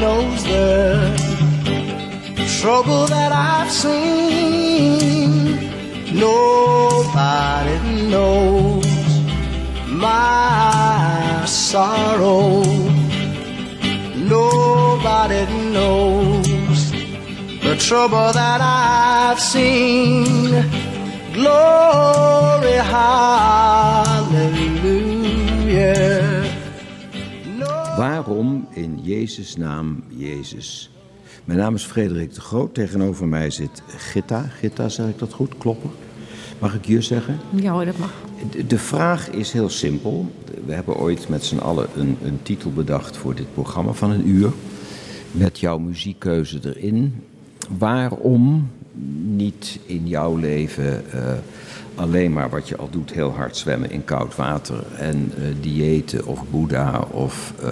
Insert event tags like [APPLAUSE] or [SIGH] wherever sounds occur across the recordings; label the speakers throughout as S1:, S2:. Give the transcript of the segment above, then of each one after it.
S1: knows the trouble that I've seen. Nobody knows my sorrow. Nobody knows the trouble that I've seen. Glory, hallelujah.
S2: Waarom in Jezus' naam Jezus? Mijn naam is Frederik de Groot. Tegenover mij zit Gitta. Gitta, zeg ik dat goed? Kloppen? Mag ik je zeggen?
S3: Ja hoor, dat mag.
S2: De, vraag is heel simpel. We hebben ooit met z'n allen een, een titel bedacht voor dit programma van een uur. Met jouw muziekkeuze erin. Waarom niet in jouw leven eh, alleen maar wat je al doet, heel hard zwemmen in koud water en uh, diëten of Boeddha of uh,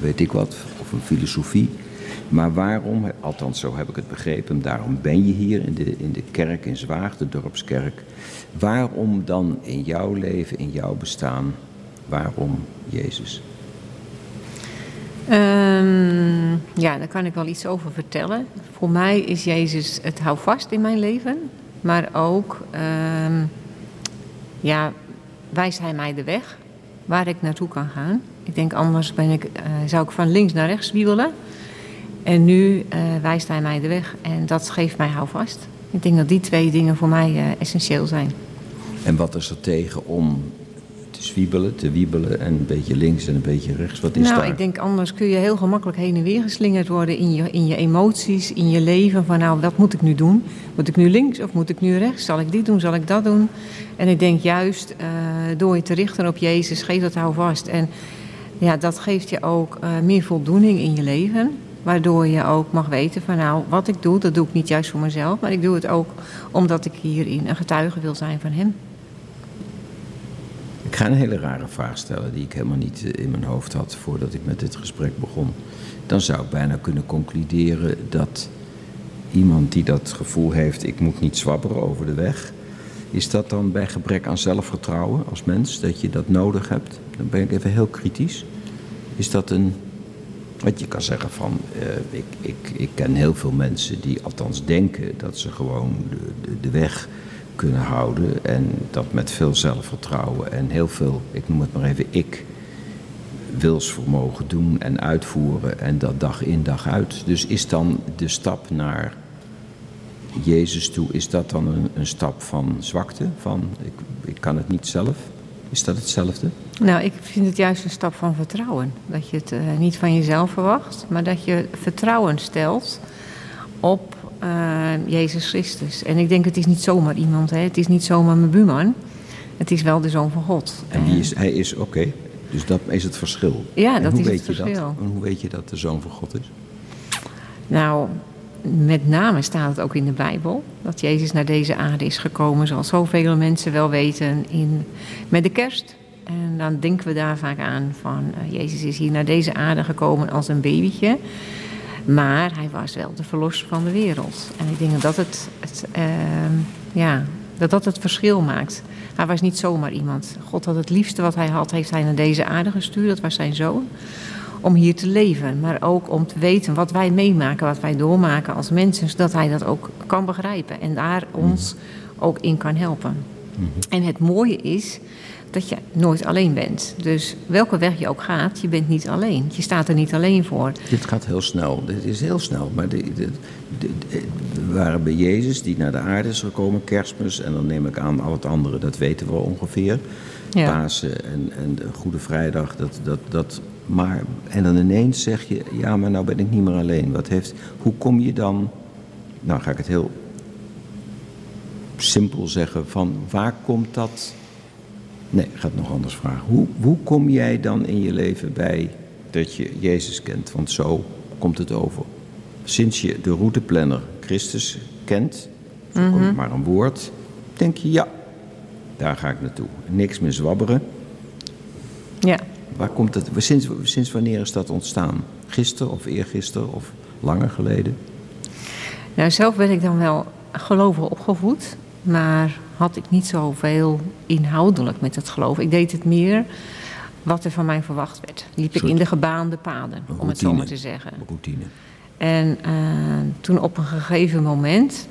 S2: weet ik wat, of een filosofie. Maar waarom, althans zo heb ik het begrepen, daarom ben je hier in de, in de kerk in Zwaag, de dorpskerk. Waarom dan in jouw leven, in jouw bestaan, waarom Jezus?
S3: Um, ja, daar kan ik wel iets over vertellen. Voor mij is Jezus het houvast in mijn leven, maar ook um, ja, wijst hij mij de weg waar ik naartoe kan gaan. Ik denk anders ben ik, uh, zou ik van links naar rechts wiebelen. En nu uh, wijst hij mij de weg en dat geeft mij houvast. Ik denk dat die twee dingen voor mij uh, essentieel zijn.
S2: En wat is er tegen om zwiebelen, te wiebelen en een beetje links en een beetje rechts? Wat is
S3: nou,
S2: daar?
S3: ik denk anders kun je heel gemakkelijk heen en weer geslingerd worden in je, in je emoties, in je leven. Van nou, wat moet ik nu doen? Moet ik nu links of moet ik nu rechts? Zal ik dit doen? Zal ik dat doen? En ik denk juist uh, door je te richten op Jezus, geef dat houvast. En ja, dat geeft je ook uh, meer voldoening in je leven. Waardoor je ook mag weten van nou, wat ik doe, dat doe ik niet juist voor mezelf. Maar ik doe het ook omdat ik hierin een getuige wil zijn van hem.
S2: Ik ga een hele rare vraag stellen die ik helemaal niet in mijn hoofd had voordat ik met dit gesprek begon. Dan zou ik bijna kunnen concluderen dat iemand die dat gevoel heeft, ik moet niet zwabberen over de weg. Is dat dan bij gebrek aan zelfvertrouwen als mens, dat je dat nodig hebt? Dan ben ik even heel kritisch. Is dat een wat je kan zeggen van, uh, ik, ik, ik ken heel veel mensen die althans denken dat ze gewoon de, de, weg kunnen houden. En dat met veel zelfvertrouwen en heel veel, ik noem het maar even ik, wilsvermogen doen en uitvoeren. En dat dag in dag uit. Dus is dan de stap naar Jezus toe, is dat dan een, een stap van zwakte? Van ik, ik kan het niet zelf? Is dat hetzelfde?
S3: Nou, ik vind het juist een stap van vertrouwen. Dat je het uh, niet van jezelf verwacht, maar dat je vertrouwen stelt op Jezus Christus. En ik denk, het is niet zomaar iemand, hè? het is niet zomaar mijn buurman. Het is wel de Zoon van God.
S2: En die is, hij is oké, okay. dus dat is het verschil.
S3: Ja,
S2: en
S3: dat
S2: hoe
S3: is
S2: weet
S3: het
S2: je
S3: verschil.
S2: Dat? En hoe weet je dat de Zoon van God is?
S3: Nou, met name staat het ook in de Bijbel dat Jezus naar deze aarde is gekomen, zoals zoveel mensen wel weten, in, met de kerst. En dan denken we daar vaak aan van uh, Jezus is hier naar deze aarde gekomen als een babytje. Maar hij was wel de verlosser van de wereld. En ik denk dat dat het, het uh, ja, dat dat het verschil maakt. Hij was niet zomaar iemand. God had het liefste wat hij had, heeft hij naar deze aarde gestuurd. Dat was zijn zoon om hier te leven, maar ook om te weten wat wij meemaken, wat wij doormaken als mensen, zodat hij dat ook kan begrijpen en daar ons ook in kan helpen. Mm-hmm. En het mooie is dat je nooit alleen bent. Dus welke weg je ook gaat, je bent niet alleen. Je staat er niet alleen voor.
S2: Dit gaat heel snel. Dit is heel snel. Maar de, de, de, we waren bij Jezus die naar de aarde is gekomen, kerstmis. En dan neem ik aan al het andere, dat weten we ongeveer. Ja. Pasen en, en Goede Vrijdag, dat, dat, dat maar, en dan ineens zeg je, ja, maar nou ben ik niet meer alleen. Wat heeft, hoe kom je dan, nou ga ik het heel simpel zeggen, van waar komt dat, nee, ik ga het nog anders vragen. Hoe, hoe kom jij dan in je leven bij dat je Jezus kent? Want zo komt het over. Sinds je de routeplanner Christus kent, mm -hmm. maar een woord, denk je, ja, daar ga ik naartoe. Niks meer zwabberen.
S3: Ja.
S2: Waar komt het, sinds, sinds wanneer is dat ontstaan? Gisteren of eergisteren of langer geleden?
S3: Nou, zelf ben ik dan wel gelovig opgevoed, maar had ik niet zoveel inhoudelijk met het geloof. Ik deed het meer wat er van mij verwacht werd. Liep ik in de gebaande paden, om het zo maar te zeggen.
S2: Routine.
S3: En eh, toen op een gegeven moment,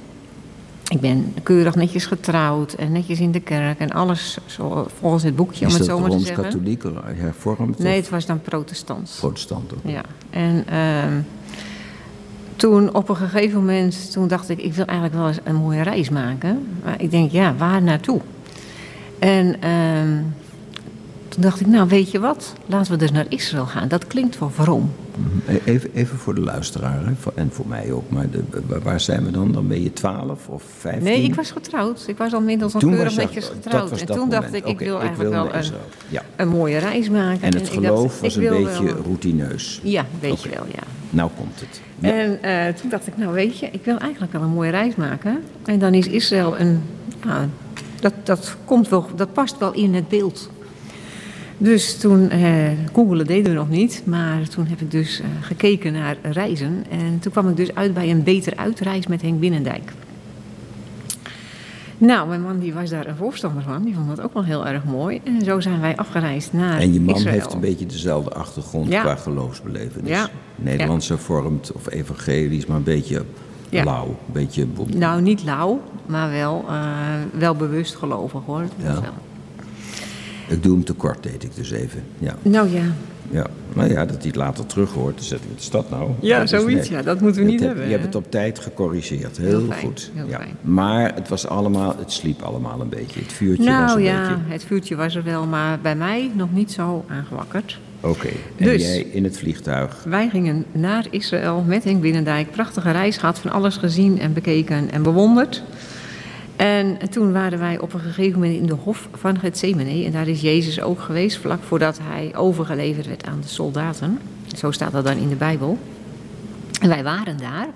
S3: ik ben keurig netjes getrouwd en netjes in de kerk en alles zo, volgens het boekje, om
S2: Is
S3: het zo maar te zeggen.
S2: Rooms-Katholiek hervormd
S3: Nee, het was dan protestants.
S2: protestant? ook?
S3: Ja, en ehm, toen op een gegeven moment, toen dacht ik, ik wil eigenlijk wel eens een mooie reis maken. Maar ik denk, ja, waar naartoe? En ehm, toen dacht ik, nou weet je wat, laten we dus naar Israël gaan. Dat klinkt wel vroom.
S2: Mhm. E- Even, even voor de luisteraar hè, en voor mij ook. Maar de, waar- zijn we dan? Dan ben je 12 of 15?
S3: Nee, ik was getrouwd. Ik was al inmiddels al
S2: Toen
S3: keurig
S2: je-
S3: netjes getrouwd.
S2: was
S3: En
S2: dat
S3: toen dacht ik, ik wil eigenlijk
S2: wil
S3: wel een.
S2: Ja.
S3: een mooie reis maken.
S2: En het
S3: ik
S2: geloof
S3: dacht,
S2: was een beetje
S3: wel-
S2: routineus.
S3: Ja, een beetje
S2: Oké.
S3: wel, ja.
S2: Nou komt het. Ja.
S3: En eh, toen dacht ik, nou weet je, ik wil eigenlijk wel een mooie reis maken. En dan is Israël een, ja, dat, dat, komt wel, dat past wel in het beeld. Dus toen, eh, googelen deden we nog niet, maar toen heb ik dus eh, gekeken naar reizen. En toen kwam ik dus uit bij een beter uitreis met Henk Binnendijk. Nou, mijn man die was daar een voorstander van, die vond dat ook wel heel erg mooi. En zo zijn wij afgereisd naar
S2: En je man
S3: Israël.
S2: heeft een beetje dezelfde achtergrond
S3: Ja.
S2: qua geloofsbelevenis.
S3: Ja.
S2: Nederlands hervormd of evangelisch, maar een beetje
S3: Ja.
S2: lauw. Een beetje
S3: Nou, niet lauw, maar wel, eh, wel bewust gelovig hoor.
S2: Ja. Ik doe hem tekort, deed ik dus even. Ja.
S3: Nou ja,
S2: ja. Nou ja, dat hij het later terug hoort. Dan zetten we de stad nou.
S3: Ja,
S2: Dat
S3: zoiets, ja, dat moeten we niet
S2: heb-
S3: hebben,
S2: Je hebt het op tijd gecorrigeerd. Heel,
S3: Heel fijn,
S2: goed.
S3: heel
S2: ja.
S3: fijn.
S2: Maar het was allemaal, het sliep allemaal een beetje. Het vuurtje was
S3: nou
S2: een
S3: ja,
S2: beetje...
S3: het vuurtje was er wel, maar bij mij nog niet zo aangewakkerd.
S2: Oké. En
S3: Dus-
S2: jij in het vliegtuig.
S3: Wij gingen naar Israël met Henk Binnendijk. Prachtige reis gehad, van alles gezien en bekeken en bewonderd. En toen waren wij op een gegeven moment in de hof van Gethsemane. En daar is Jezus ook geweest, vlak voordat hij overgeleverd werd aan de soldaten. Zo staat dat dan in de Bijbel. En wij waren daar.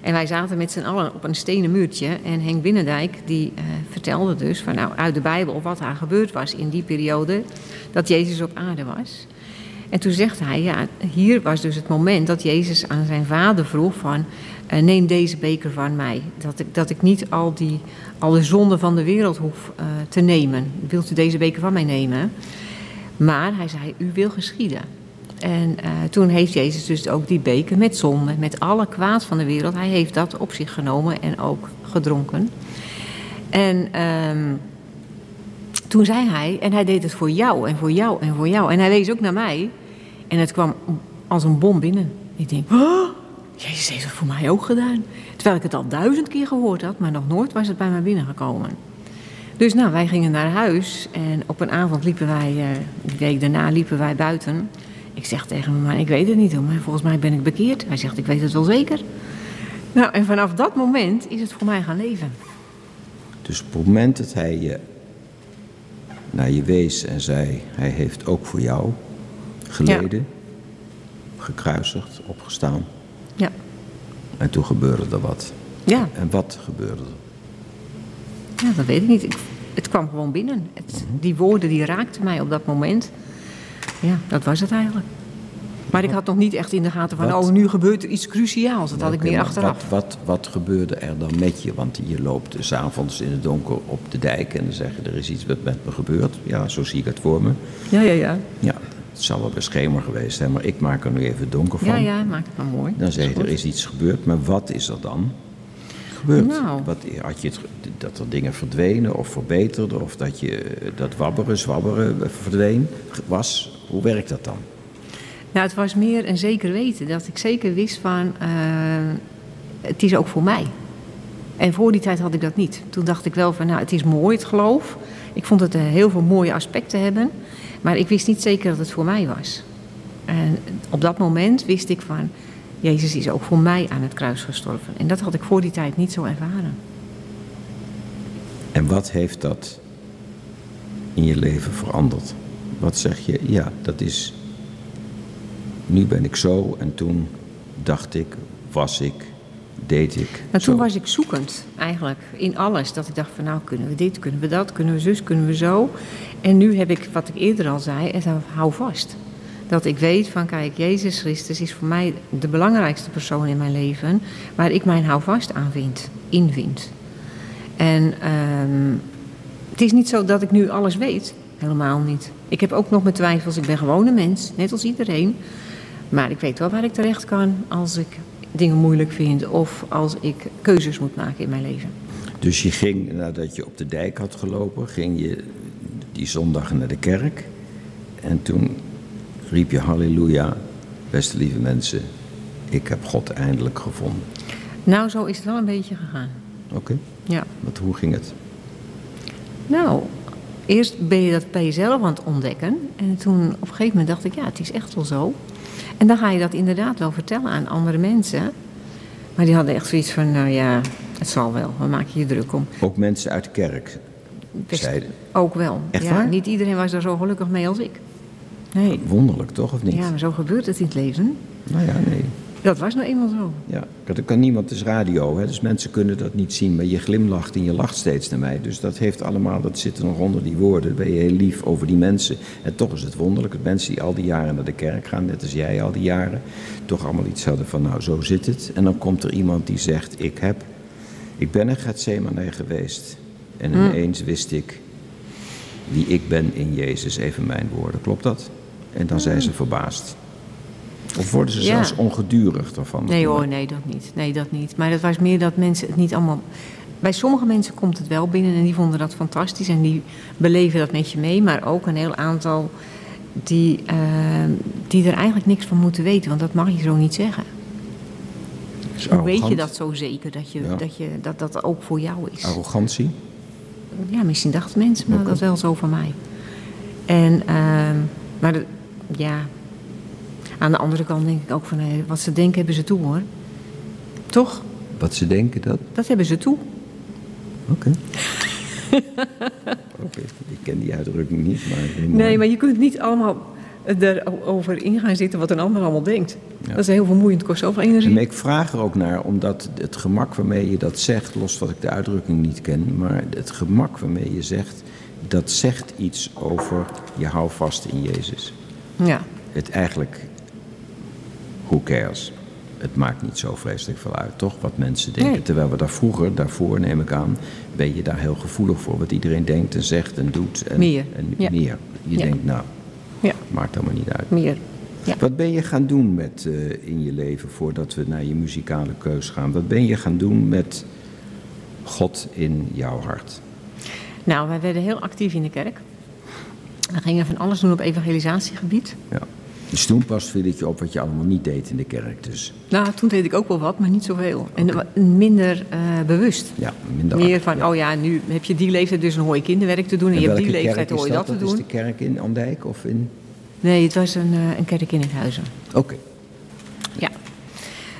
S3: En wij zaten met z'n allen op een stenen muurtje. En Henk Binnendijk die eh, vertelde dus van, nou, uit de Bijbel wat er gebeurd was in die periode. Dat Jezus op aarde was. En toen zegt hij, ja, hier was dus het moment dat Jezus aan zijn vader vroeg van... eh, neem deze beker van mij. Dat ik, dat ik niet al, die, al de zonden van de wereld hoef eh, te nemen. Wilt u deze beker van mij nemen? Maar hij zei, u wil geschieden. En eh, toen heeft Jezus dus ook die beker met zonde, met alle kwaad van de wereld... hij heeft dat op zich genomen en ook gedronken. En... ehm, toen zei hij, en hij deed het voor jou en voor jou en voor jou. En hij wees ook naar mij. En het kwam als een bom binnen. Ik denk, oh, Jezus heeft het voor mij ook gedaan. Terwijl ik het al duizend keer gehoord had, maar nog nooit was het bij mij binnengekomen. Dus nou, wij gingen naar huis en op een avond liepen wij, eh, die week daarna liepen wij buiten. Ik zeg tegen hem, ik weet het niet hoor, maar volgens mij ben ik bekeerd. Hij zegt, ik weet het wel zeker. Nou, en vanaf dat moment is het voor mij gaan leven.
S2: Dus op het moment dat hij je naar je wees en zei... hij heeft ook voor jou geleden, gekruisigd, opgestaan.
S3: Ja,
S2: En toen gebeurde er wat.
S3: ja.
S2: En wat gebeurde er?
S3: Ja, dat weet ik niet. Ik, het kwam gewoon binnen. Het, die woorden die raakten mij op dat moment. Ja, dat was het eigenlijk. Maar ik had nog niet echt in de gaten van,
S2: Wat?
S3: oh, nu gebeurt er iets cruciaals. Dat had ik meer achteraf.
S2: Wat, wat, wat gebeurde er dan met je? Want je loopt s avonds in het donker op de dijk en dan zeg je, er is iets wat met me gebeurd. Ja, zo zie ik het voor me.
S3: Ja, ja, ja.
S2: Ja, het zal wel bij schemer geweest zijn, maar ik maak er nu even donker van.
S3: Ja, ja, maak het maar mooi.
S2: Dan zeg je, er is iets gebeurd, maar wat is er dan gebeurd?
S3: Nou.
S2: Wat, had je het, dat er dingen verdwenen of verbeterden of dat, je, dat wabberen, zwabberen verdween was? Hoe werkt dat dan?
S3: Nou, het was meer een zeker weten. Dat ik zeker wist van, eh, het is ook voor mij. En voor die tijd had ik dat niet. Toen dacht ik wel van, nou, het is mooi, het geloof. Ik vond het eh, heel veel mooie aspecten hebben. Maar ik wist niet zeker dat het voor mij was. En op dat moment wist ik van, Jezus is ook voor mij aan het kruis gestorven. En dat had ik voor die tijd niet zo ervaren.
S2: En wat heeft dat in je leven veranderd? Wat zeg je, ja, dat is. Nu ben ik zo en toen dacht ik, was ik, deed ik.
S3: Maar toen
S2: zo.
S3: was ik zoekend eigenlijk in alles. Dat ik dacht van nou kunnen we dit, kunnen we dat, kunnen we zus, kunnen we zo. En nu heb ik, wat ik eerder al zei, het hou vast. Dat ik weet van kijk, Jezus Christus is voor mij de belangrijkste persoon in mijn leven. Waar ik mijn houvast aan vind, in vind. En ehm, het is niet zo dat ik nu alles weet. helemaal niet. Ik heb ook nog mijn twijfels. Ik ben gewoon een mens, net als iedereen. Maar ik weet wel waar ik terecht kan als ik dingen moeilijk vind of als ik keuzes moet maken in mijn leven.
S2: Dus je ging, nadat je op de dijk had gelopen, ging je die zondag naar de kerk. En toen riep je halleluja, beste lieve mensen, ik heb God eindelijk gevonden.
S3: Nou, zo is het wel een beetje gegaan.
S2: Oké,
S3: Ja.
S2: wat hoe ging het?
S3: Nou, eerst ben je dat bij jezelf aan het ontdekken. En toen op een gegeven moment dacht ik, ja, het is echt wel zo. En dan ga je dat inderdaad wel vertellen aan andere mensen. Maar die hadden echt zoiets van, nou ja, het zal wel. Maak je je druk om?
S2: Ook mensen uit de kerk
S3: Best-
S2: zeiden.
S3: Ook wel.
S2: Echt
S3: ja,
S2: waar?
S3: Niet iedereen was daar zo gelukkig mee als ik. Nee.
S2: Wonderlijk toch, of niet?
S3: Ja, maar zo gebeurt het in het leven.
S2: Nou ja, nee.
S3: Dat was nou eenmaal zo.
S2: Ja, dat kan niemand, het is radio, hè, dus mensen kunnen dat niet zien. Maar je glimlacht en je lacht steeds naar mij. Dus dat heeft allemaal, dat zit er nog onder die woorden. Dan ben je heel lief over die mensen. En toch is het wonderlijk dat mensen die al die jaren naar de kerk gaan, net als jij al die jaren, toch allemaal iets hadden van, nou, zo zit het. En dan komt er iemand die zegt, ik heb, ik ben in Gethsemane geweest. En ineens wist ik wie ik ben in Jezus, even mijn woorden. Klopt dat? En dan zijn ze verbaasd. Of worden ze
S3: Ja.
S2: zelfs ongedurig daarvan?
S3: Nee hoor, nee, dat niet. Nee, dat niet. Maar het was meer dat mensen het niet allemaal... Bij sommige mensen komt het wel binnen en die vonden dat fantastisch en die beleven dat met je mee. Maar ook een heel aantal die, eh, die er eigenlijk niks van moeten weten, want dat mag je zo niet zeggen. Hoe weet je dat zo zeker, dat, je,
S2: Ja.
S3: dat, je, dat dat ook voor jou is?
S2: Arrogantie?
S3: Ja, misschien dachten mensen, maar dat wel zo van mij. En, ehm, maar de- ja, aan de andere kant denk ik ook van, hé, wat ze denken hebben ze toe hoor. Toch?
S2: Wat ze denken dat?
S3: Dat hebben ze toe.
S2: Oké. [LAUGHS] Oké, ik ken die uitdrukking niet, maar...
S3: Nee, maar je kunt niet allemaal erover in gaan zitten wat een ander allemaal denkt.
S2: Ja.
S3: Dat is heel vermoeiend, kost zoveel energie.
S2: En ik vraag er ook naar, omdat het gemak waarmee je dat zegt, los dat ik de uitdrukking niet ken, maar het gemak waarmee je zegt, dat zegt iets over je houvast in Jezus.
S3: Ja,
S2: Het eigenlijk, who cares? Het maakt niet zo vreselijk veel uit, toch? Wat mensen denken.
S3: Nee.
S2: Terwijl we daar vroeger, daarvoor neem ik aan, ben je daar heel gevoelig voor. Wat iedereen denkt en zegt en doet. En,
S3: Meer.
S2: En
S3: Ja.
S2: meer. Je
S3: Ja.
S2: denkt, nou,
S3: ja,
S2: maakt allemaal niet uit.
S3: meer. Ja.
S2: Wat ben je gaan doen met, eh, in je leven voordat we naar je muzikale keus gaan? Wat ben je gaan doen met God in jouw hart?
S3: Nou, wij werden heel actief in de kerk. We gingen van alles doen op evangelisatiegebied.
S2: Ja. Dus toen pas viel het je op wat je allemaal niet deed in de kerk. Dus
S3: Nou, toen deed ik ook wel wat, maar niet zoveel. En wa- minder eh, bewust.
S2: ja, minder
S3: Meer
S2: act-
S3: van,
S2: ja.
S3: oh ja, nu heb je die leeftijd, dus hoor je kinderwerk te doen. En,
S2: En
S3: je hebt die leeftijd, hoor je dat, te doen.
S2: is de kerk in Andijk of in...
S3: Nee, het was een, eh, een kerk in het huizen.
S2: Oké.
S3: Ja.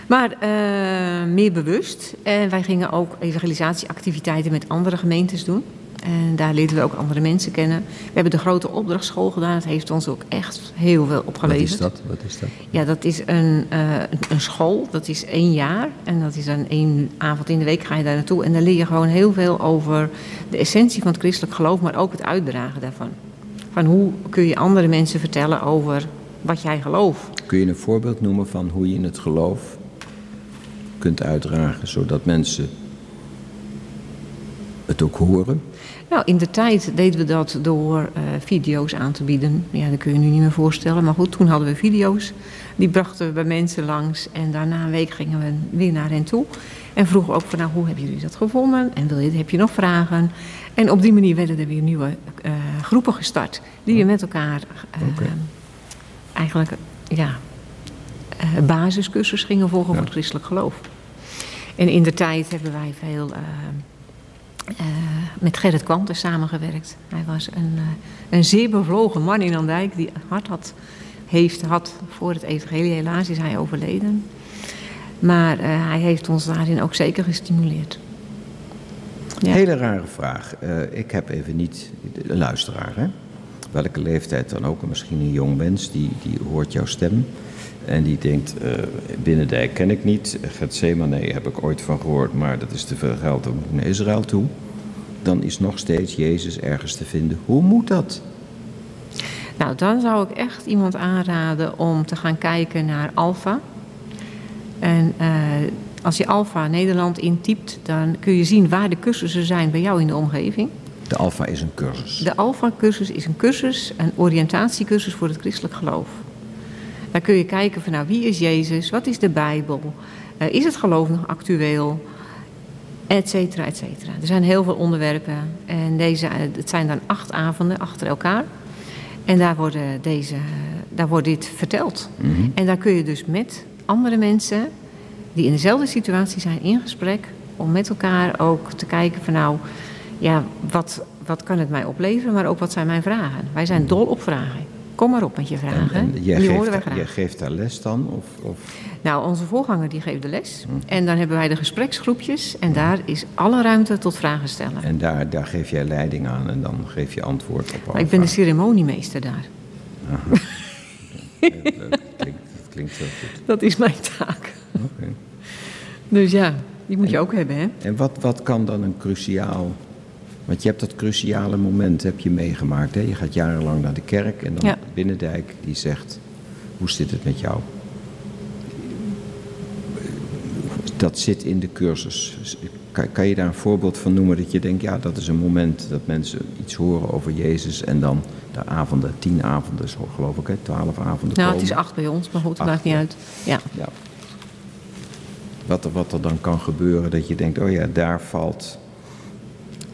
S3: Maar eh, meer bewust. En wij gingen ook evangelisatieactiviteiten met andere gemeentes doen. En daar leerden we ook andere mensen kennen. We hebben de grote opdrachtschool gedaan. Dat heeft ons ook echt heel veel
S2: Wat
S3: opgeleverd.
S2: is dat? Wat is dat?
S3: Ja, dat is een, eh, een- school. Dat is één jaar. En dat is dan één avond in de week ga je daar naartoe. En daar leer je gewoon heel veel over de essentie van het christelijk geloof. Maar ook het uitdragen daarvan. Van hoe kun je andere mensen vertellen over wat jij gelooft.
S2: Kun je een voorbeeld noemen van hoe je het geloof kunt uitdragen, zodat mensen het ook horen?
S3: Nou, in de tijd deden we dat door eh, video's aan te bieden. Ja, dat kun je nu niet meer voorstellen. Maar goed, toen hadden we video's. Die brachten we bij mensen langs. En daarna een week gingen we weer naar hen toe. En vroegen ook van, nou, hoe hebben jullie dat gevonden? En wil je, heb je nog vragen? En op die manier werden er weer nieuwe eh, groepen gestart. Die we met elkaar eh, eigenlijk, ja, basiscursus gingen volgen
S2: Ja.
S3: voor het christelijk geloof. En in de tijd hebben wij veel... eh, met Gerrit Kwanten samengewerkt. Hij was een, eh, een zeer bevlogen man in Andijk die hart had, heeft, had voor het evangelie. Helaas is hij overleden. Maar eh, hij heeft ons daarin ook zeker gestimuleerd. Ja.
S2: Hele rare vraag. Ik heb even niet een luisteraar, hè? Welke leeftijd dan ook, en misschien een jong mens, die, die hoort jouw stem. En die denkt, eh Binnendijk ken ik niet, Gethsemane heb ik ooit van gehoord, maar dat is te veel geld, dan moet ik naar Israël toe. Dan is nog steeds Jezus ergens te vinden. Hoe moet dat?
S3: Nou, dan zou ik echt iemand aanraden om te gaan kijken naar Alfa. En eh, als je Alfa Nederland intypt, dan kun je zien waar de cursussen zijn bij jou in de omgeving.
S2: De Alpha is een cursus.
S3: De Alpha-cursus is een cursus, een oriëntatiecursus voor het christelijk geloof. Daar kun je kijken van nou, wie is Jezus, wat is de Bijbel, uh, is het geloof nog actueel, et cetera, et cetera. Er zijn heel veel onderwerpen en deze, uh, het zijn dan acht avonden achter elkaar. En daar, worden deze, daar wordt dit verteld.
S2: Mhm.
S3: En daar kun je dus met andere mensen die in dezelfde situatie zijn in gesprek, om met elkaar ook te kijken van nou, ja, wat, wat kan het mij opleveren, maar ook wat zijn mijn vragen. Wij zijn dol op vragen. Kom maar op met je vragen.
S2: En, en jij,
S3: die
S2: geeft, jij geeft daar les dan? Of, of...
S3: Nou, onze voorganger die geeft de les. En dan hebben wij de gespreksgroepjes. En daar is alle ruimte tot vragen stellen.
S2: En daar, daar geef jij leiding aan en dan geef je antwoord op alle
S3: Maar ik ben de ceremoniemeester daar. [LAUGHS]
S2: Klinkt, dat klinkt heel goed.
S3: Dat is mijn taak.
S2: Oké.
S3: Dus ja, die moet je ook hebben, hè?
S2: En wat, wat kan dan een cruciaal... Want je hebt dat cruciale moment heb je meegemaakt. Hè? Je gaat jarenlang naar de kerk en dan
S3: Ja.
S2: Binnendijk die zegt... Hoe zit het met jou? Dat zit in de cursus. Kan, kan je daar een voorbeeld van noemen dat je denkt... ja, dat is een moment dat mensen iets horen over Jezus... en dan de avonden, tien avonden, zo geloof ik, hè? twaalf avonden
S3: Nou, het is acht bij ons, maar goed,
S2: Acht,
S3: maakt niet uit. Ja.
S2: Ja. Wat er, wat er dan kan gebeuren, dat je denkt, oh ja, daar valt...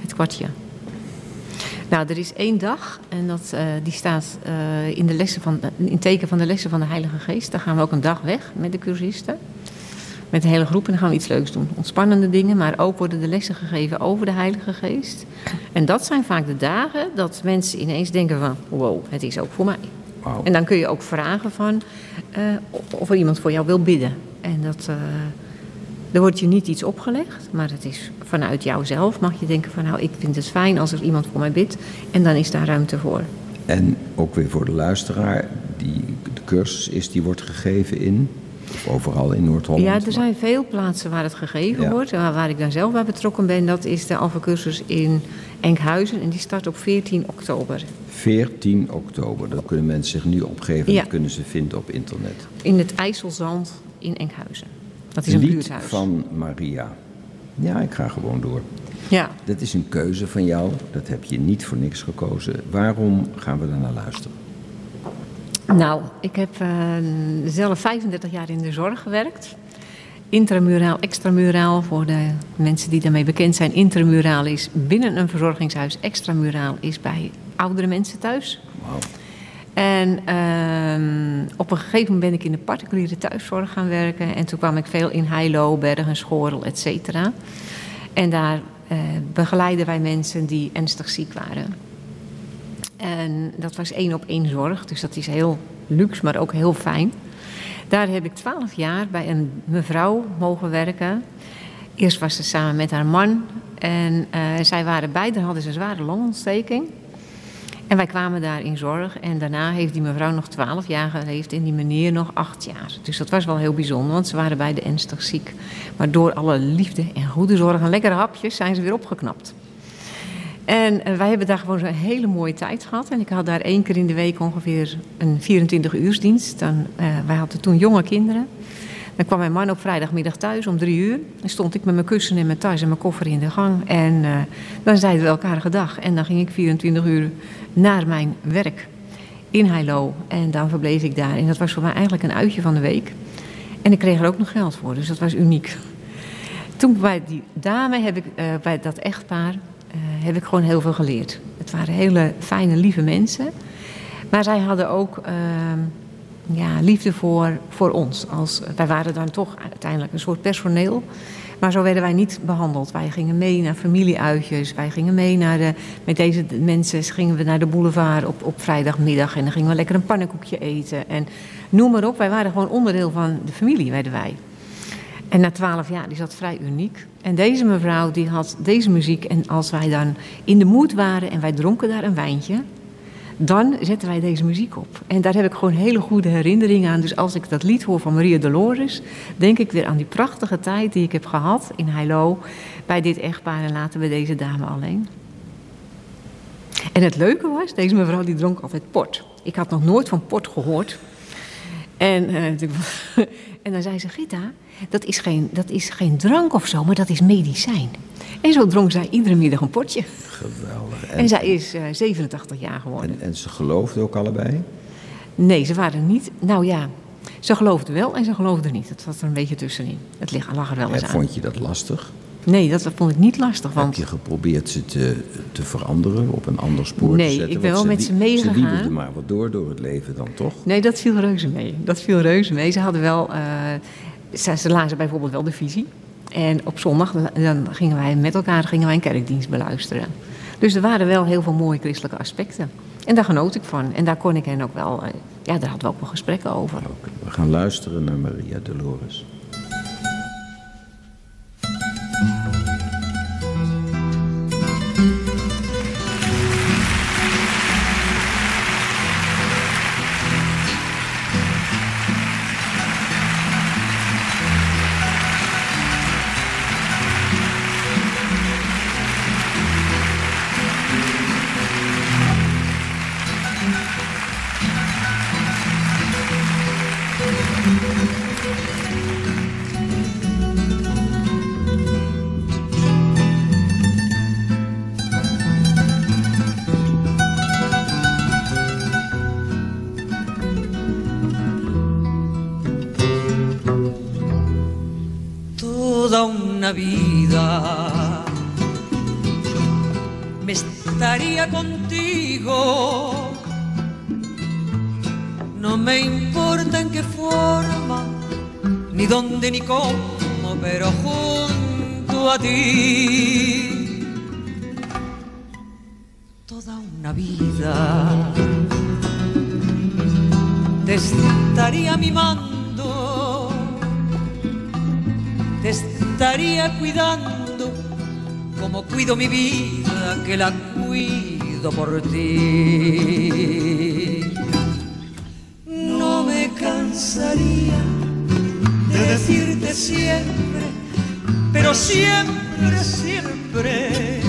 S3: Het kwartje. Nou, er is één dag en dat, eh, die staat eh, in, de lessen van, in teken van de lessen van de Heilige Geest. Daar gaan we ook een dag weg met de cursisten. Met de hele groep en dan gaan we iets leuks doen. Ontspannende dingen, maar ook worden de lessen gegeven over de Heilige Geest. En dat zijn vaak de dagen dat mensen ineens denken van... wow, het is ook voor mij.
S2: Wauw.
S3: En dan kun je ook vragen van eh, of er iemand voor jou wil bidden. En dat, eh er wordt je niet iets opgelegd, maar het is vanuit jouzelf mag je denken van nou, ik vind het fijn als er iemand voor mij bidt. En dan is daar ruimte voor.
S2: En ook weer voor de luisteraar, die, de cursus is, die wordt gegeven in, of overal in Noord-Holland.
S3: Ja, er zijn veel plaatsen waar het gegeven
S2: Ja.
S3: wordt. En waar, waar ik dan zelf bij betrokken ben, dat is de Alpha-cursus in Enkhuizen. En die start op 14 oktober.
S2: 14 oktober, dat kunnen mensen zich nu opgeven,
S3: Ja.
S2: dat kunnen ze vinden op internet.
S3: In het IJsselzand in Enkhuizen. Dat is
S2: Een lied
S3: buurthuis.
S2: van Maria. Ja, ik ga gewoon door.
S3: Ja.
S2: Dat is een keuze van jou, dat heb je niet voor niks gekozen. Waarom gaan we daar naar luisteren?
S3: Nou, ik heb eh, zelf 35 jaar in de zorg gewerkt. Intramuraal, extramuraal, voor de mensen die daarmee bekend zijn. Intramuraal is binnen een verzorgingshuis. Extramuraal is bij oudere mensen thuis.
S2: Wauw.
S3: En ehm, op een gegeven moment ben ik in de particuliere thuiszorg gaan werken. En toen kwam ik veel in Heilo, Bergen, Schorel, et cetera. En daar eh, begeleiden wij mensen die ernstig ziek waren. En dat was één op één zorg, dus dat is heel luxe, maar ook heel fijn. Daar heb ik twaalf jaar bij een mevrouw mogen werken. Eerst was ze samen met haar man. En eh, zij waren beide, hadden ze een zware longontsteking. En wij kwamen daar in zorg. En daarna heeft die mevrouw nog twaalf jaar geleefd en die meneer nog acht jaar. Dus dat was wel heel bijzonder, want ze waren beide ernstig ziek. Maar door alle liefde en goede zorg en lekkere hapjes zijn ze weer opgeknapt. En eh, wij hebben daar gewoon zo'n hele mooie tijd gehad. En ik had daar één keer in de week ongeveer een 24-uursdienst. Dan, eh, wij hadden toen jonge kinderen. Dan kwam mijn man op vrijdagmiddag thuis om drie uur. Dan stond ik met mijn kussen en mijn tas en mijn koffer in de gang. En eh, dan zeiden we elkaar gedag. En dan ging ik 24 uur naar mijn werk in Heilo. En dan verbleef ik daar. En dat was voor mij eigenlijk een uitje van de week. En ik kreeg er ook nog geld voor, dus dat was uniek. Toen bij die dame heb ik, eh, bij dat echtpaar, eh, heb ik gewoon heel veel geleerd. Het waren hele fijne, lieve mensen. Maar zij hadden ook ehm, ja, liefde voor, voor ons. Als, wij waren dan toch uiteindelijk een soort personeel. Maar zo werden wij niet behandeld. Wij gingen mee naar familieuitjes. Wij gingen mee naar de. Met deze mensen gingen we naar de boulevard op, op vrijdagmiddag. En dan gingen we lekker een pannenkoekje eten. En noem maar op. Wij waren gewoon onderdeel van de familie, werden wij. En na twaalf jaar is dat vrij uniek. En deze mevrouw die had deze muziek. En als wij dan in de moed waren en wij dronken daar een wijntje. Dan zetten wij deze muziek op. En daar heb ik gewoon hele goede herinneringen aan. Dus als ik dat lied hoor van Maria Dolores, denk ik weer aan die prachtige tijd die ik heb gehad in Heilo bij dit echtpaar en later bij deze dame alleen. En het leuke was, deze mevrouw die dronk altijd port. Ik had nog nooit van port gehoord. En, eh, [LAUGHS] en dan zei ze, Gita, dat is, geen, dat is geen drank of zo, maar dat is medicijn. En zo dronk zij iedere middag een potje.
S2: Geweldig.
S3: En,
S2: En,
S3: zij is eh, 87 jaar geworden.
S2: en, en ze geloofden ook allebei?
S3: Nee, ze waren niet... Nou ja, ze geloofde wel en ze geloofde niet. Het zat er een beetje tussenin. Het lag, er wel eens
S2: En
S3: aan.
S2: vond je dat lastig?
S3: Nee, dat vond ik niet lastig.
S2: Heb
S3: Want
S2: je geprobeerd ze te, te veranderen, op een ander spoor
S3: Nee,
S2: te zetten?
S3: ik ben wel met ze meegegaan.
S2: Ze wiebelden maar wat door, door het leven dan toch?
S3: Nee, dat viel reuze mee. Dat viel reuze mee. Ze hadden wel... eh, ze, ze lazen bijvoorbeeld wel de visie. En op zondag dan gingen wij met elkaar gingen wij een kerkdienst beluisteren. Dus er waren wel heel veel mooie christelijke aspecten. En daar genoot ik van. En daar kon ik hen ook wel... eh, ja, daar hadden we ook wel gesprekken over.
S2: We gaan luisteren naar Maria Dolores.
S4: Por ti. No me cansaría de decirte siempre, pero siempre, siempre,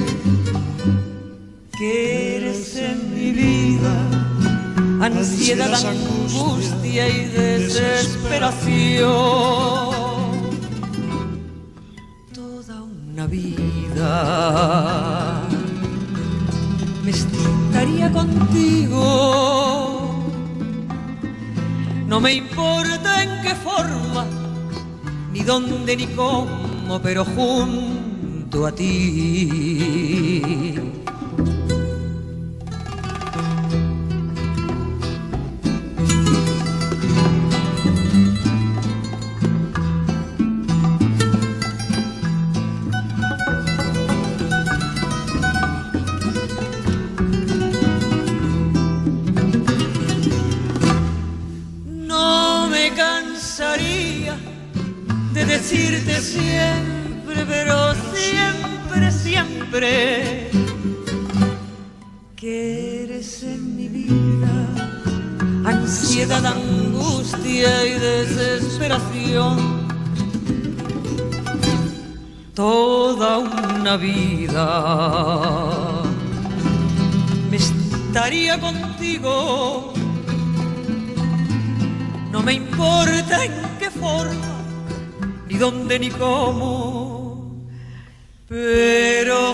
S4: que eres en mi vida ansiedad, angustia y desesperación toda una vida me estaría contigo. No me importa en qué forma, ni dónde ni cómo, pero junto a ti. Siempre, que eres en mi vida ansiedad, angustia y desesperación. Toda una vida me estaría contigo. No me importa en qué forma, ni dónde ni cómo, pero.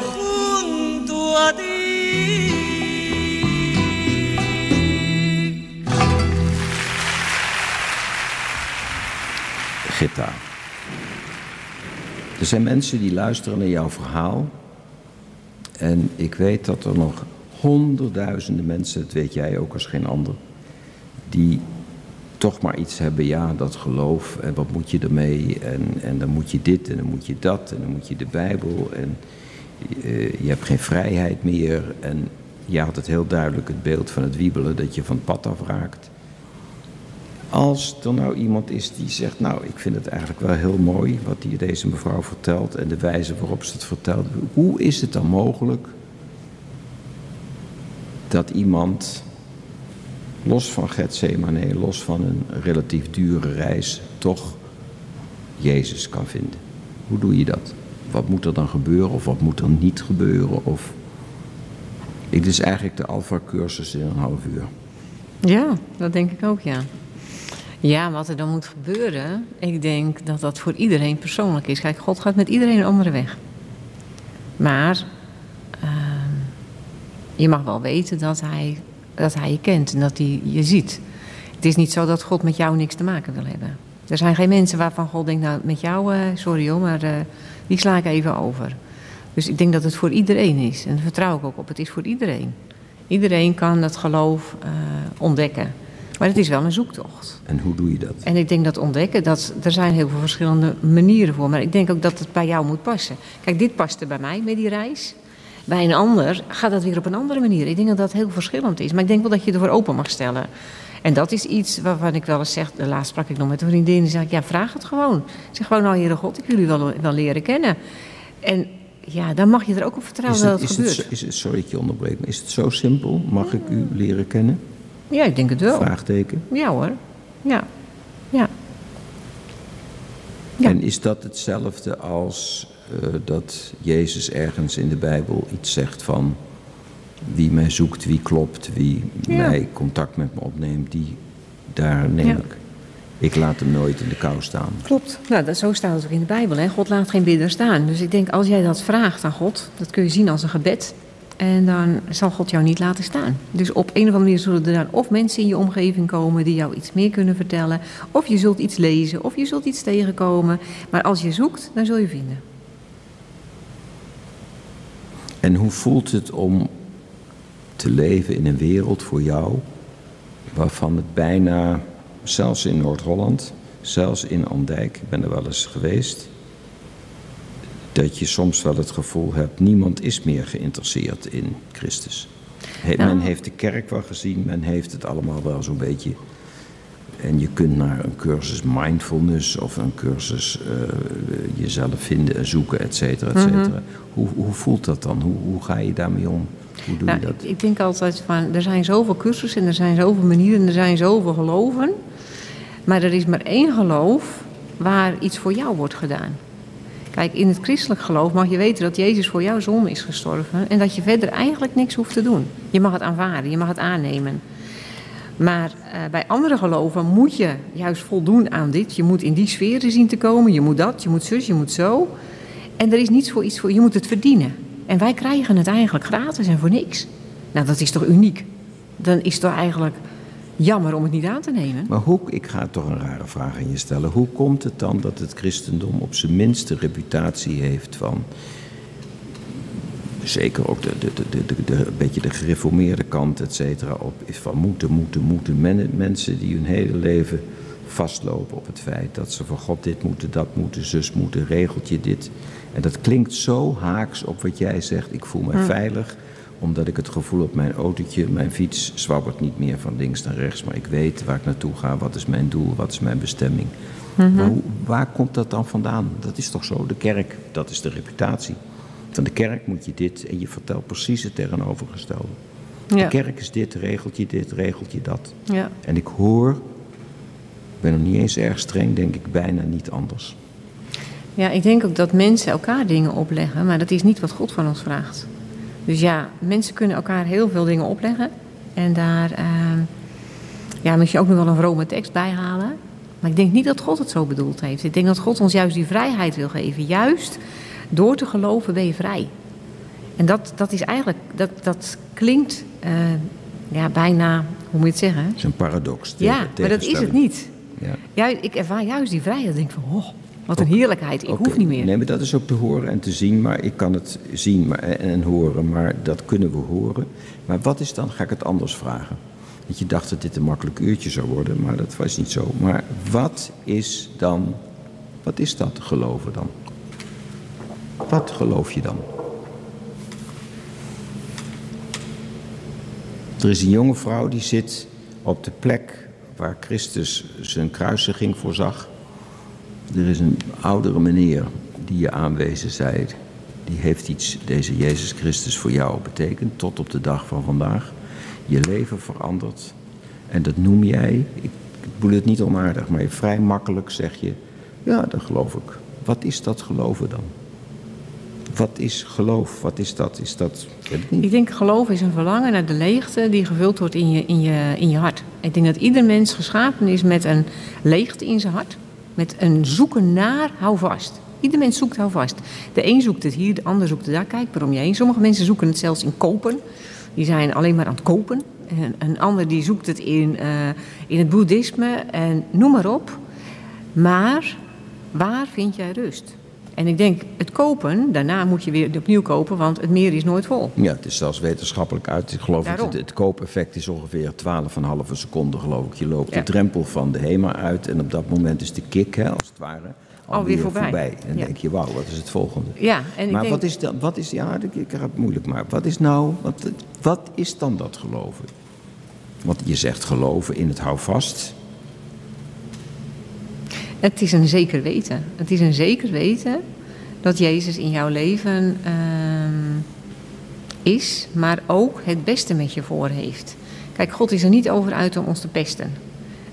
S2: Er zijn mensen die luisteren naar jouw verhaal. En ik weet dat er nog honderdduizenden mensen, dat weet jij ook als geen ander, die toch maar iets hebben, ja, dat geloof, en wat moet je ermee, en, en dan moet je dit, en dan moet je dat, en dan moet je de Bijbel, en eh, je hebt geen vrijheid meer, en je had het heel duidelijk het beeld van het wiebelen, dat je van het pad afraakt. Als er nou iemand is die zegt, nou, ik vind het eigenlijk wel heel mooi wat hier deze mevrouw vertelt en de wijze waarop ze het vertelt, hoe is het dan mogelijk dat iemand, los van Gethsemane, los van een relatief dure reis, toch Jezus kan vinden? Hoe doe je dat? Wat moet er dan gebeuren of wat moet er niet gebeuren? Of... Het is eigenlijk de Alpha-cursus in een half uur.
S3: Ja, dat denk ik ook, ja. Ja, wat er dan moet gebeuren, ik denk dat dat voor iedereen persoonlijk is. Kijk, God gaat met iedereen een andere weg. Maar ehm, je mag wel weten dat hij, dat hij je kent en dat hij je ziet. Het is niet zo dat God met jou niks te maken wil hebben. Er zijn geen mensen waarvan God denkt, nou met jou, eh, sorry hoor, maar eh, die sla ik even over. Dus ik denk dat het voor iedereen is. En daar vertrouw ik ook op. Het is voor iedereen. Iedereen kan dat geloof uh, ontdekken. Maar het is wel een zoektocht.
S2: En hoe doe je dat?
S3: En ik denk dat ontdekken, dat, er zijn heel veel verschillende manieren voor. Maar ik denk ook dat het bij jou moet passen. Kijk, dit paste bij mij met die reis. Bij een ander gaat dat weer op een andere manier. Ik denk dat dat heel verschillend is. Maar ik denk wel dat je ervoor open mag stellen. En dat is iets waarvan ik wel eens zeg. Laatst sprak ik nog met een vriendin. En zei ik, ja, vraag het gewoon. Ik zeg gewoon, nou, Heere God, ik wil jullie wel, wel leren kennen. En ja, dan mag je er ook op vertrouwen
S2: het,
S3: dat het
S2: is
S3: gebeurt.
S2: Het, is het, sorry dat je onderbreekt, maar is het zo simpel? Mag ik u leren kennen?
S3: Ja, ik denk het wel.
S2: Vraagteken.
S3: Ja hoor. Ja. Ja. Ja.
S2: En is dat hetzelfde als dat Jezus ergens in de Bijbel iets zegt van wie mij zoekt, wie klopt, wie
S3: Ja.
S2: mij contact met me opneemt, die daar neem
S3: Ja.
S2: ik. Ik laat hem nooit in de kou staan.
S3: Klopt. Nou, dat, zo staat het ook in de Bijbel. Hè? God laat geen bidder staan. Dus ik denk, als jij dat vraagt aan God, dat kun je zien als een gebed. En dan zal God jou niet laten staan. Dus op een of andere manier zullen er dan of mensen in je omgeving komen die jou iets meer kunnen vertellen. Of je zult iets lezen, of je zult iets tegenkomen. Maar als je zoekt, dan zul je vinden.
S2: En hoe voelt het om te leven in een wereld voor jou waarvan het bijna, zelfs in Noord-Holland, zelfs in Andijk, ik ben er wel eens geweest, dat je soms wel het gevoel hebt, niemand is meer geïnteresseerd in Christus. He-
S3: Nou.
S2: Men heeft de kerk wel gezien, men heeft het allemaal wel zo'n beetje. En je kunt naar een cursus mindfulness of een cursus eh, jezelf vinden en zoeken, et cetera, et
S3: Mhm.
S2: cetera. Hoe, hoe voelt dat dan? Hoe, hoe ga je daarmee om? Hoe doe
S3: Nou,
S2: je dat?
S3: ik, ik denk altijd van, er zijn zoveel cursussen en er zijn zoveel manieren en er zijn zoveel geloven. Maar er is maar één geloof waar iets voor jou wordt gedaan. Kijk, in het christelijk geloof mag je weten dat Jezus voor jouw zonde is gestorven en dat je verder eigenlijk niks hoeft te doen. Je mag het aanvaarden, je mag het aannemen. Maar eh, bij andere geloven moet je juist voldoen aan dit. Je moet in die sferen zien te komen, je moet dat, je moet zus, je moet zo. En er is niets voor iets voor, je moet het verdienen. En wij krijgen het eigenlijk gratis en voor niks. Nou, dat is toch uniek? Dan is het toch eigenlijk jammer om het niet aan te nemen?
S2: Maar hoe, ik ga toch een rare vraag aan je stellen. Hoe komt het dan dat het christendom op zijn minste reputatie heeft van. Zeker ook de, de, de, de, de, een beetje de gereformeerde kant, et cetera, op is van moeten, moeten, moeten. Men, mensen die hun hele leven vastlopen op het feit dat ze van God dit moeten, dat moeten, zus moeten, regeltje dit. En dat klinkt zo haaks op wat jij zegt. Ik voel mij veilig, omdat ik het gevoel heb, mijn autootje, mijn fiets zwabbert niet meer van links naar rechts. Maar ik weet waar ik naartoe ga, wat is mijn doel, wat is mijn bestemming. Hoe- waar komt dat dan vandaan? Dat is toch zo, de kerk, dat is de reputatie. Van de kerk moet je dit en je vertelt precies het tegenovergestelde. De
S3: Ja.
S2: kerk is dit, regelt je dit, regelt je dat.
S3: Ja.
S2: En ik hoor, ik ben nog niet eens erg streng, denk ik bijna niet anders.
S3: Ja, ik denk ook dat mensen elkaar dingen opleggen, maar dat is niet wat God van ons vraagt. Dus ja, mensen kunnen elkaar heel veel dingen opleggen. En daar ehm, ja, moet je ook nog wel een vrome tekst bij halen. Maar ik denk niet dat God het zo bedoeld heeft. Ik denk dat God ons juist die vrijheid wil geven. Juist door te geloven ben je vrij. En dat, dat is eigenlijk, dat, dat klinkt eh, ja, bijna, hoe moet je het zeggen?
S2: Het is een paradox.
S3: Ja, maar dat is het niet.
S2: Ja.
S3: Juist, ik ervaar juist die vrijheid. Ik denk van, oh, wat een heerlijkheid. Ik hoef niet meer.
S2: Nee, maar dat is ook te horen en te zien. Maar ik kan het zien maar, en, en horen, maar dat kunnen we horen. Maar wat is dan, ga ik het anders vragen? Want je dacht dat dit een makkelijk uurtje zou worden, maar dat was niet zo. Maar wat is dan, wat is dat geloven dan? Wat geloof je dan? Er is een jonge vrouw die zit op de plek waar Christus zijn kruisiging voorzag. Er is een oudere meneer die je aanwezen zei. Die heeft iets, deze Jezus Christus, voor jou betekend tot op de dag van vandaag. Je leven verandert. En dat noem jij, ik, bedoel het niet onaardig, maar vrij makkelijk zeg je, ja, dat geloof ik. Wat is dat geloven dan? Wat is geloof? Wat is dat? Is dat, ik
S3: denk geloof is een verlangen naar de leegte die gevuld wordt in je, in je, in je hart. Ik denk dat ieder mens geschapen is met een leegte in zijn hart. Met een zoeken naar houvast. Ieder mens zoekt houvast. De een zoekt het hier, de ander zoekt het daar. Kijk maar om je heen. Sommige mensen zoeken het zelfs in kopen. Die zijn alleen maar aan het kopen. En een ander die zoekt het in, eh, in het boeddhisme en noem maar op. Maar waar vind jij rust? En ik denk, het kopen, daarna moet je weer opnieuw kopen, want het meer is nooit vol.
S2: Ja, het is zelfs wetenschappelijk uit. Ik geloof dat het, het koopeffect is ongeveer 12,5 seconde, geloof ik. Je loopt
S3: Ja.
S2: de drempel van de HEMA uit en op dat moment is de kick, hè, als het ware,
S3: Alweer voorbij.
S2: En dan
S3: Ja.
S2: denk je, wauw, wat is het volgende?
S3: Ja, en ik
S2: maar
S3: denk,
S2: wat is dan, wat is, ja, ik, ik heb het moeilijk, maar wat is nou, wat, wat is dan dat geloven? Want je zegt geloven in het houvast.
S3: Het is een zeker weten. Het is een zeker weten dat Jezus in jouw leven ehm, is, maar ook het beste met je voor heeft. Kijk, God is er niet over uit om ons te pesten.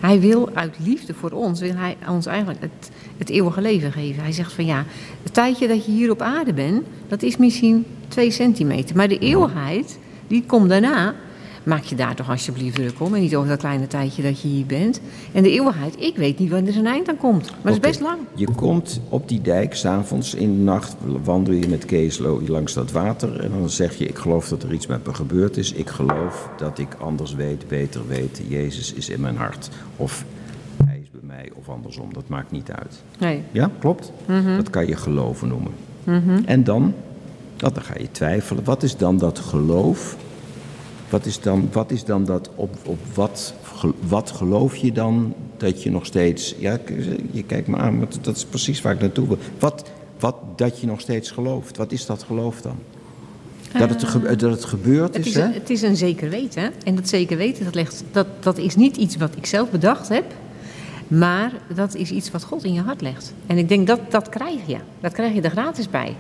S3: Hij wil uit liefde voor ons, wil hij ons eigenlijk het, het eeuwige leven geven. Hij zegt van ja, het tijdje dat je hier op aarde bent, dat is misschien twee centimeter. Maar de eeuwigheid, die komt daarna. Maak je daar toch alsjeblieft druk om. En niet over dat kleine tijdje dat je hier bent. En de eeuwigheid, ik weet niet wanneer er een eind aan komt. Maar dat is best lang.
S2: Je komt op die dijk, s'avonds in de nacht wandel je met Kees lo- langs dat water. En dan zeg je, ik geloof dat er iets met me gebeurd is. Ik geloof dat ik anders weet, beter weet. Jezus is in mijn hart. Of hij is bij mij, of andersom. Dat maakt niet uit.
S3: Nee.
S2: Ja, klopt? Dat kan je geloven noemen. En dan, nou, dan ga je twijfelen. Wat is dan dat geloof? Wat is dan, wat is dan dat, op, op wat, wat geloof je dan dat je nog steeds... Ja, je kijkt me aan, maar dat- is precies waar ik naartoe wil. Wat, wat dat je nog steeds gelooft, wat is dat geloof dan? Dat het, ge- dat het gebeurd
S3: Het
S2: is,
S3: is,
S2: hè?
S3: een, het is een zeker weten. hè. En dat zeker weten, dat, legt, dat, dat is niet iets wat ik zelf bedacht heb. Maar dat is iets wat God in je hart legt. En ik denk dat dat krijg je. Dat krijg je er gratis bij.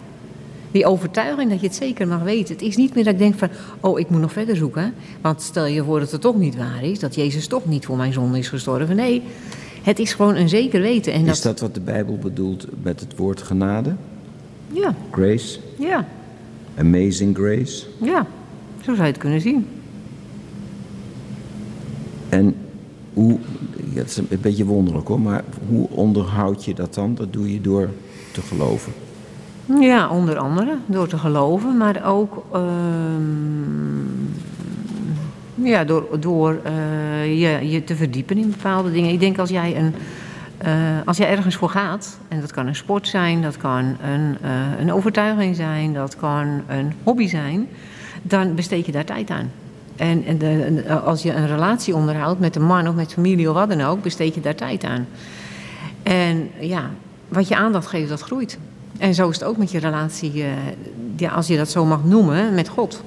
S3: Die overtuiging dat je het zeker mag weten. Het is niet meer dat ik denk van, oh, ik moet nog verder zoeken. Want stel je voor dat het toch niet waar is. Dat Jezus toch niet voor mijn zonde is gestorven. Nee, het is gewoon een zeker weten. En
S2: Is dat wat de Bijbel bedoelt met het woord genade?
S3: Ja,
S2: Grace?
S3: ja,
S2: Amazing grace?
S3: ja. Zo zou je het kunnen zien.
S2: En hoe, ja, het is een beetje wonderlijk hoor, maar hoe onderhoud je dat dan? Dat doe je door te geloven.
S3: Ja, onder andere door te geloven, maar ook ehm, ja, door, door eh, je, je te verdiepen in bepaalde dingen. Ik denk als jij, een, eh, als jij ergens voor gaat, en dat kan een sport zijn, dat kan een, eh, een overtuiging zijn, dat kan een hobby zijn, dan besteed je daar tijd aan. En, en de, en als je een relatie onderhoudt met een man of met familie of wat dan ook, besteed je daar tijd aan. En ja, wat je aandacht geeft, dat groeit. En zo is het ook met je relatie, eh, ja, als je dat zo mag noemen, met God.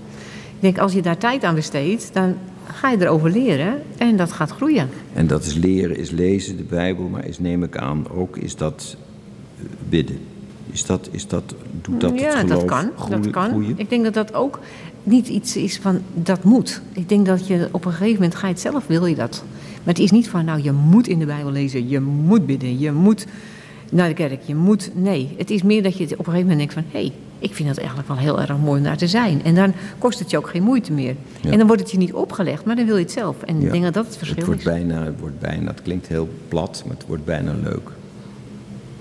S3: Ik denk, als je daar tijd aan besteedt, dan ga je erover leren en dat gaat groeien.
S2: En dat is leren, is lezen, de Bijbel, maar is, neem ik aan, ook is dat eh, bidden. Is dat, is dat, doet dat
S3: ja,
S2: het geloof
S3: dat kan.
S2: groeien?
S3: dat kan.
S2: groeien?
S3: Ik denk dat dat ook niet iets is van dat moet. Ik denk dat je op een gegeven moment ga je het zelf, wil je dat. Maar het is niet van, nou, je moet in de Bijbel lezen, je moet bidden, je moet naar de kerk, je moet. Nee, het is meer dat je op een gegeven moment denkt van, hé, hey, ik vind dat eigenlijk wel heel erg mooi om daar te zijn. En dan kost het je ook geen moeite meer.
S2: Ja.
S3: En dan wordt het je niet opgelegd, maar dan wil je het zelf. En
S2: Ja.
S3: ik denk dat dat het verschil
S2: het wordt
S3: is.
S2: bijna, het wordt bijna, het klinkt heel plat, maar het wordt bijna leuk.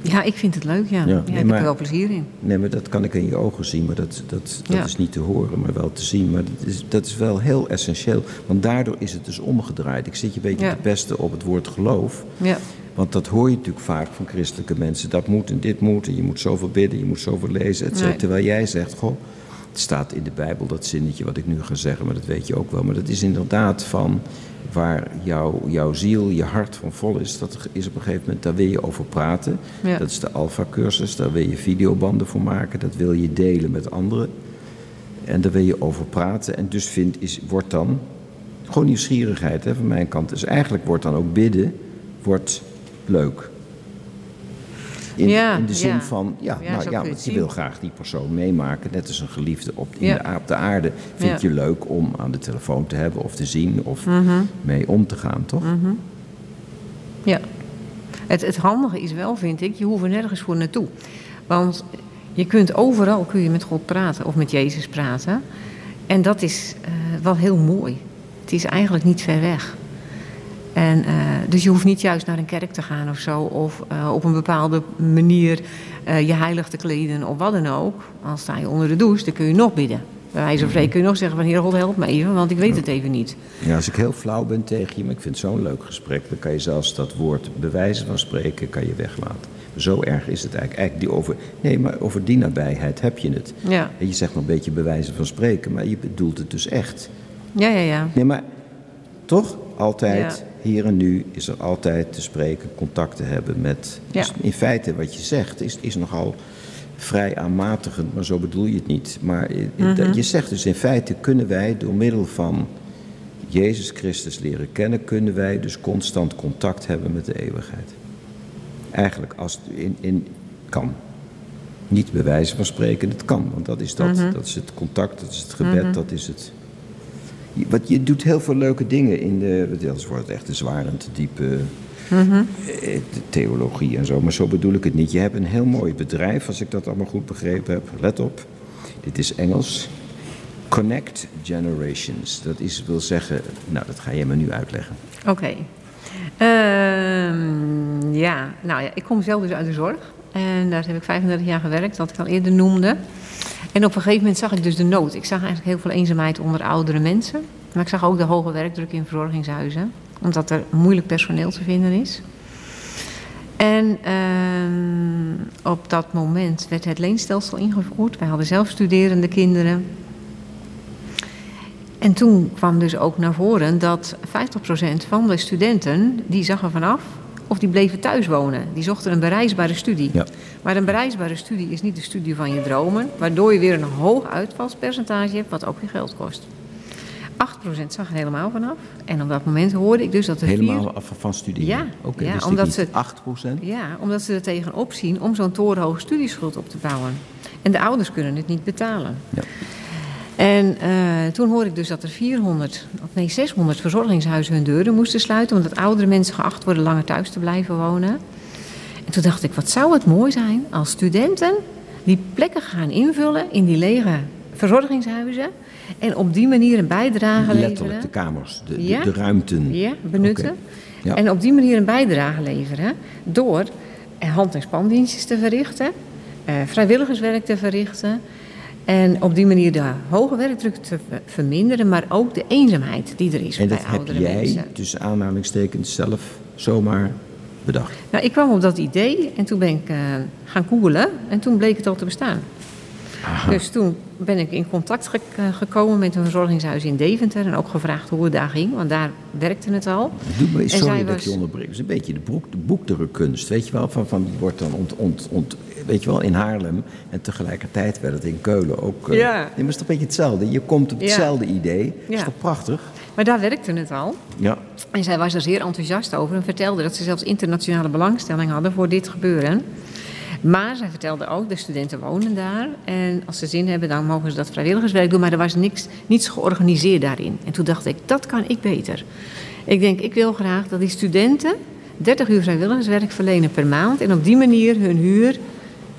S3: Ja, ik vind het leuk, ja. ja,
S2: nee,
S3: ik heb
S2: maar-
S3: er wel plezier in.
S2: Nee, maar dat kan ik in je ogen zien, maar dat, dat, dat is niet te horen, maar wel te zien. Maar dat is, dat is wel heel essentieel, want daardoor is het dus omgedraaid. Ik zit je een beetje te pesten op het woord geloof.
S3: Ja.
S2: Want dat hoor je natuurlijk vaak van christelijke mensen. Dat moet en dit moet en je moet zoveel bidden, je moet zoveel lezen. Et cetera.
S3: Nee.
S2: Terwijl jij zegt, goh, het staat in de Bijbel, dat zinnetje wat ik nu ga zeggen, maar dat weet je ook wel. Maar dat is inderdaad van waar jouw, jouw ziel, je hart van vol is. Dat is op een gegeven moment, daar wil je over praten.
S3: Ja.
S2: Dat is de Alpha-cursus, daar wil je videobanden voor maken. Dat wil je delen met anderen. En daar wil je over praten. En dus vindt, is, wordt dan gewoon nieuwsgierigheid hè, van mijn kant. Dus eigenlijk wordt dan ook bidden wordt leuk. In,
S3: Ja,
S2: in de zin
S3: ja.
S2: van, ja,
S3: Ja,
S2: nou, ja want je wil graag die persoon meemaken. Net als een geliefde op, in de, op de aarde. Vind je leuk om aan de telefoon te hebben of te zien of
S3: Mhm.
S2: mee om te gaan, toch?
S3: Ja. Het, het handige is wel, vind ik, je hoeft er nergens voor naartoe. Want Je kunt overal kun je met God praten of met Jezus praten. En dat is eh, wel heel mooi. Het is eigenlijk niet ver weg. En, eh, dus je hoeft niet juist naar een kerk te gaan of zo, of eh, op een bepaalde manier eh, je heilig te kleden of wat dan ook. Al sta je onder de douche, dan kun je nog bidden. Bij wijze van spreken kun je nog zeggen van Heer God help me even, want ik weet het even niet.
S2: Ja, als ik heel flauw ben tegen je, maar ik vind het zo'n leuk gesprek, dan kan je zelfs dat woord bewijzen van spreken, kan je weglaten. Zo erg is het eigenlijk. eigenlijk die over, nee, maar over die nabijheid heb je het.
S3: Ja,
S2: En je zegt maar een beetje bewijzen van spreken, maar je bedoelt het dus echt.
S3: ja, ja. ja.
S2: Nee, maar toch altijd,
S3: Ja.
S2: Hier en nu, is er altijd te spreken, contact te hebben met.
S3: Ja.
S2: Dus in feite, wat je zegt, is, is nogal vrij aanmatigend, maar zo bedoel je het niet. Maar eh,
S3: Mhm.
S2: je zegt dus in feite, kunnen wij door middel van Jezus Christus leren kennen, kunnen wij dus constant contact hebben met de eeuwigheid. Eigenlijk, als het in, in kan. Niet bij wijze van spreken, het kan. Want dat is, dat,
S3: Mhm.
S2: dat is het contact, dat is het gebed, dat is het. Wat, je doet heel veel leuke dingen in de. Anders wordt het echt te zwaar en te diepe
S3: Mhm.
S2: eh, de theologie en zo. Maar zo bedoel ik het niet. Je hebt een heel mooi bedrijf, als ik dat allemaal goed begrepen heb. Let op. Dit is Engels. Connect Generations. Dat is, wil zeggen. Nou, dat ga je me nu uitleggen.
S3: Oké. Ehm, ja, nou ja, ik kom zelf dus uit de zorg. En daar heb ik 35 jaar gewerkt, wat ik al eerder noemde. En op een gegeven moment zag ik dus de nood. Ik zag eigenlijk heel veel eenzaamheid onder oudere mensen. Maar ik zag ook de hoge werkdruk in verzorgingshuizen. Omdat er moeilijk personeel te vinden is. En ehm, op dat moment werd het leenstelsel ingevoerd. Wij hadden zelf studerende kinderen. En toen kwam dus ook naar voren dat 50% van de studenten, die zag er vanaf of die bleven thuis wonen. Die zochten een bereisbare studie.
S2: Ja.
S3: Maar een bereisbare studie is niet de studie van je dromen, waardoor je weer een hoog uitvalspercentage hebt, wat ook weer geld kost. 8% zag er helemaal vanaf. En op dat moment hoorde ik dus dat er
S2: Helemaal
S3: vier...
S2: af van studeren.
S3: Ja,
S2: Oké,
S3: ja,
S2: wist
S3: omdat ze-
S2: 8 procent?
S3: Ja, omdat ze er tegenop zien om zo'n torenhoge studieschuld op te bouwen. En de ouders kunnen het niet betalen.
S2: Ja.
S3: En eh, toen hoorde ik dus dat er 400, of nee 600 verzorgingshuizen hun deuren moesten sluiten... omdat oudere mensen geacht worden langer thuis te blijven wonen. En toen dacht ik, wat zou het mooi zijn als studenten die plekken gaan invullen in die lege verzorgingshuizen... en op die manier een bijdrage
S2: Letterlijk
S3: leveren.
S2: de kamers, de, de,
S3: Ja.
S2: de ruimten.
S3: Ja, benutten.
S2: Ja.
S3: En op die manier een bijdrage leveren door eh, hand- en spandienstjes te verrichten, eh, vrijwilligerswerk te verrichten en op die manier de hoge werkdruk te ver- verminderen, maar ook de eenzaamheid die er is
S2: En
S3: bij
S2: dat heb
S3: oudere
S2: jij
S3: mensen.
S2: tussen aanhalingstekens zelf zomaar bedacht.
S3: Nou, ik kwam op dat idee en toen ben ik eh, gaan googelen en toen bleek het al te bestaan. Dus toen ben ik in contact ge- eh, gekomen met een verzorgingshuis in Deventer en ook gevraagd hoe het daar ging, want daar werkte het al.
S2: Doe
S3: En
S2: sorry
S3: zij
S2: dat
S3: was-
S2: je onderbreek. Het is een beetje de, boek, de boekdrukkunst. Weet je wel, van, van die wordt dan ont, ont, ont, weet je wel, in Haarlem. En tegelijkertijd werd het in Keulen ook. eh,
S3: Ja.
S2: Nee, maar het is toch een beetje hetzelfde. Je komt op
S3: Ja.
S2: hetzelfde idee. Is
S3: Ja.
S2: toch prachtig?
S3: Maar daar werkte het al.
S2: Ja.
S3: En zij was er zeer enthousiast over en vertelde dat ze zelfs internationale belangstelling hadden voor dit gebeuren. Maar zij vertelde ook, de studenten wonen daar. En als ze zin hebben, dan mogen ze dat vrijwilligerswerk doen. Maar er was niks, niets georganiseerd daarin. En toen dacht ik, dat kan ik beter. Ik denk, ik wil graag dat die studenten 30 uur vrijwilligerswerk verlenen per maand. En op die manier hun huur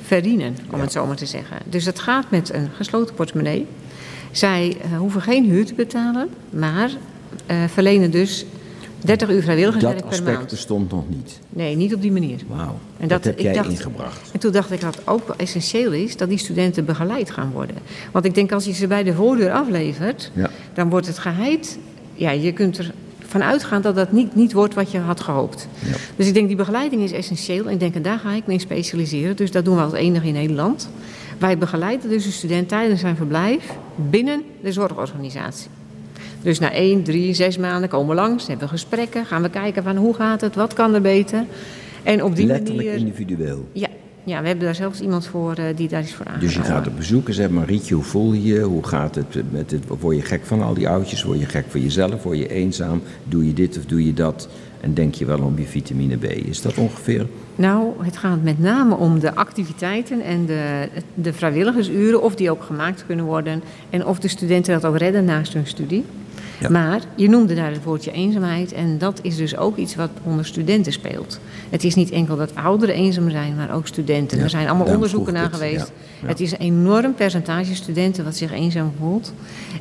S3: verdienen, om het zo maar te zeggen. Dus dat gaat met een gesloten portemonnee. Zij eh, hoeven geen huur te betalen, maar eh, verlenen dus 30 uur vrijwilligerswerk
S2: Dat
S3: per
S2: aspect
S3: maand.
S2: bestond nog niet.
S3: Nee, niet op die manier.
S2: Wauw.
S3: En
S2: dat,
S3: dat-
S2: heb
S3: ik
S2: jij
S3: dacht-
S2: ingebracht.
S3: En toen dacht ik dat het ook essentieel is dat die studenten begeleid gaan worden. Want ik denk als je ze bij de voordeur aflevert,
S2: Ja.
S3: dan wordt het geheid. Ja, je kunt ervan uitgaan dat dat niet, niet wordt wat je had gehoopt.
S2: Ja.
S3: Dus ik denk die begeleiding is essentieel. En ik denk, en daar ga ik me in specialiseren. Dus dat doen we als enige in Nederland. Wij begeleiden dus de student tijdens zijn verblijf binnen de zorgorganisatie. Dus na één, drie, zes maanden komen we langs, hebben we gesprekken, gaan we kijken van hoe gaat het, wat kan er beter. En op die
S2: Letterlijk
S3: manier.
S2: individueel.
S3: Ja, ja, we hebben daar zelfs iemand voor eh, die daar is voor aangenomen.
S2: Dus je gaat op bezoek en zegt Marietje, hoe voel je je? Hoe gaat het met het? Word je gek van al die oudjes? Word je gek van jezelf? Word je eenzaam? Doe je dit of doe je dat? En denk je wel om je vitamine B? Is dat ongeveer?
S3: Nou, het gaat met name om de activiteiten en de, de vrijwilligersuren, of die ook gemaakt kunnen worden en of de studenten dat ook redden naast hun studie.
S2: Ja.
S3: Maar je noemde daar het woordje eenzaamheid en dat is dus ook iets wat onder studenten speelt. Het is niet enkel dat ouderen eenzaam zijn, maar ook studenten.
S2: Ja,
S3: er zijn allemaal onderzoeken naar geweest.
S2: ja.
S3: Het is een enorm percentage studenten wat zich eenzaam voelt.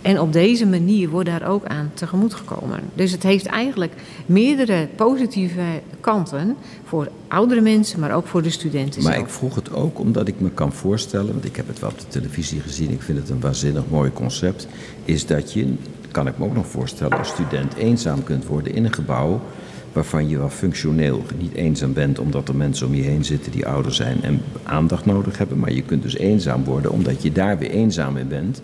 S3: En op deze manier wordt daar ook aan tegemoet gekomen. Dus het heeft eigenlijk meerdere positieve kanten voor oudere mensen, maar ook voor de studenten
S2: Maar
S3: zelf.
S2: ik vroeg het ook omdat ik me kan voorstellen, want ik heb het wel op de televisie gezien, ik vind het een waanzinnig mooi concept, is dat je, kan ik me ook nog voorstellen, als student eenzaam kunt worden in een gebouw waarvan je wel functioneel niet eenzaam bent omdat er mensen om je heen zitten die ouder zijn en aandacht nodig hebben, maar je kunt dus eenzaam worden omdat je daar weer eenzaam in bent,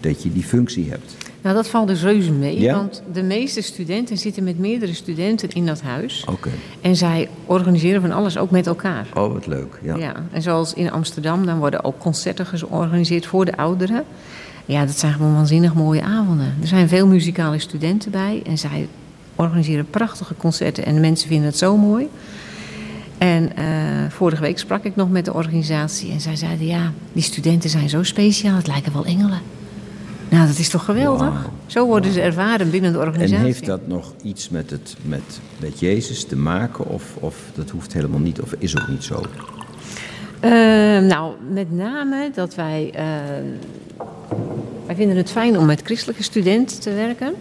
S2: dat je die functie hebt.
S3: Nou, dat valt dus reuze mee,
S2: Ja?
S3: want de meeste studenten zitten met meerdere studenten in dat huis.
S2: Oké.
S3: En zij organiseren van alles ook met elkaar.
S2: Oh, wat leuk. Ja.
S3: Ja. en zoals in Amsterdam, dan worden ook concerten georganiseerd voor de ouderen. Ja, dat zijn gewoon waanzinnig mooie avonden. Er zijn veel muzikale studenten bij en zij organiseren prachtige concerten en de mensen vinden het zo mooi. En eh, vorige week sprak ik nog met de organisatie en zij zeiden: Ja, die studenten zijn zo speciaal, het lijken wel engelen. Nou, dat is toch geweldig? Zo worden ze ervaren binnen de
S2: En
S3: organisatie.
S2: heeft dat nog iets met, het, met, met Jezus te maken of, of dat hoeft helemaal niet of is ook niet zo?
S3: Eh, nou, met name dat wij. eh, wij vinden het fijn om met christelijke studenten te werken.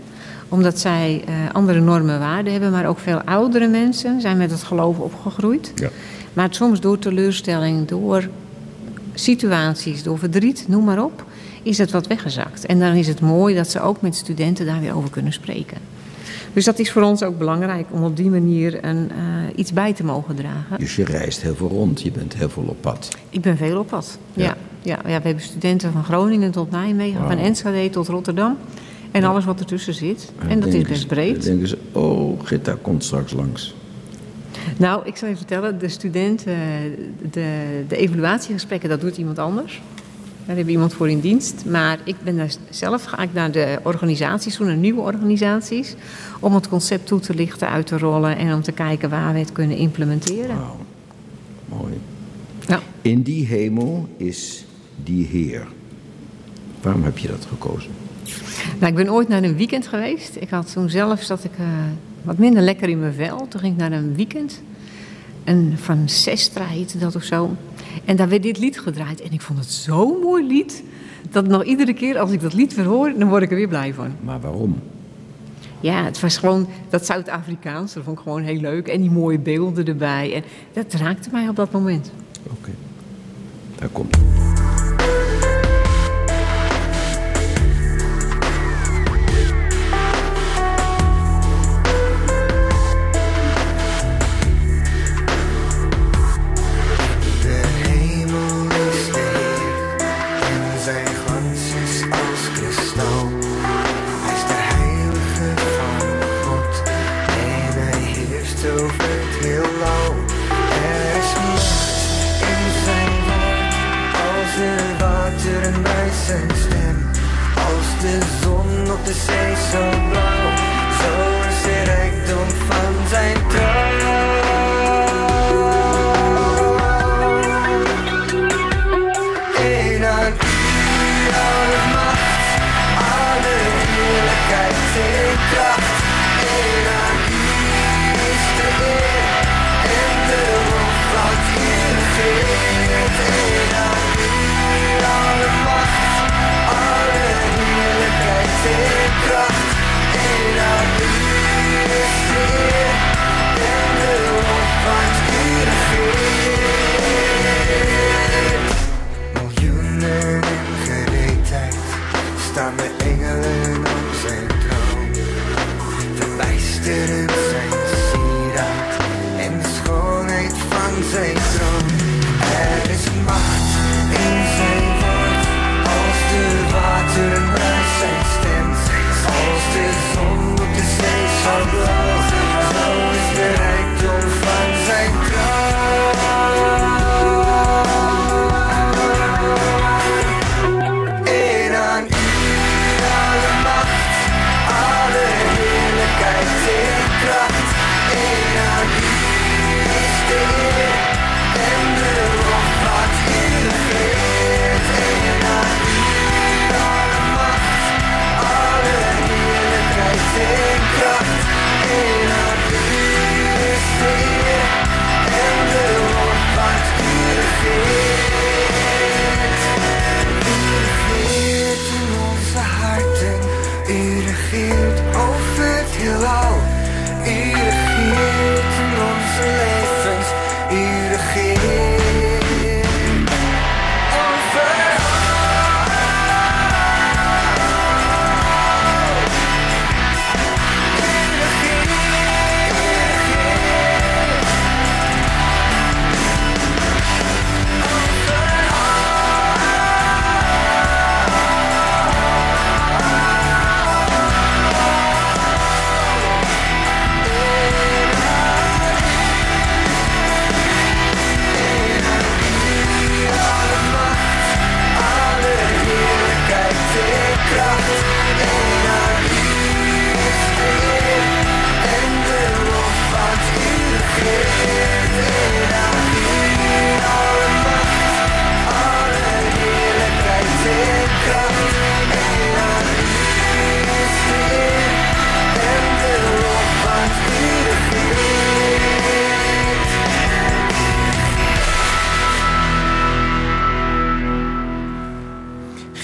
S3: Omdat zij eh, andere normen en waarden hebben. Maar ook veel oudere mensen zijn met het geloof opgegroeid.
S2: Ja.
S3: Maar soms door teleurstelling, door situaties, door verdriet, noem maar op. Is het wat weggezakt. En dan is het mooi dat ze ook met studenten daar weer over kunnen spreken. Dus dat is voor ons ook belangrijk om op die manier een, eh, iets bij te mogen dragen.
S2: Dus je reist heel veel rond, je bent heel veel op pad.
S3: Ik ben veel op pad.
S2: Ja.
S3: Ja. Ja, ja, we hebben studenten van Groningen tot Nijmegen, van. Enschede tot Rotterdam. En alles wat ertussen zit. En dat is best breed.
S2: Dan denken ze, oh, Gitta komt straks langs.
S3: Nou, ik zal je vertellen, de studenten, de, de evaluatiegesprekken, dat doet iemand anders. Daar hebben we iemand voor in dienst. Maar ik ben daar zelf, ga ik naar de organisaties toe, naar nieuwe organisaties. Om het concept toe te lichten, uit te rollen en om te kijken waar we het kunnen implementeren.
S2: Wauw, mooi.
S3: Ja.
S2: In die hemel is die Heer. Waarom heb je dat gekozen?
S3: Nou, ik ben ooit naar een weekend geweest. Ik had toen zelf zat ik eh, wat minder lekker in mijn vel. Toen ging ik naar een weekend. En van Sestra heette dat of zo. En daar werd dit lied gedraaid. En ik vond het zo'n mooi lied. Dat nog iedere keer als ik dat lied weer hoor, dan word ik er weer blij van.
S2: Maar waarom?
S3: Ja, het was gewoon dat Zuid-Afrikaans. Dat vond ik gewoon heel leuk. En die mooie beelden erbij. En dat raakte mij op dat moment.
S2: Oké, daar komt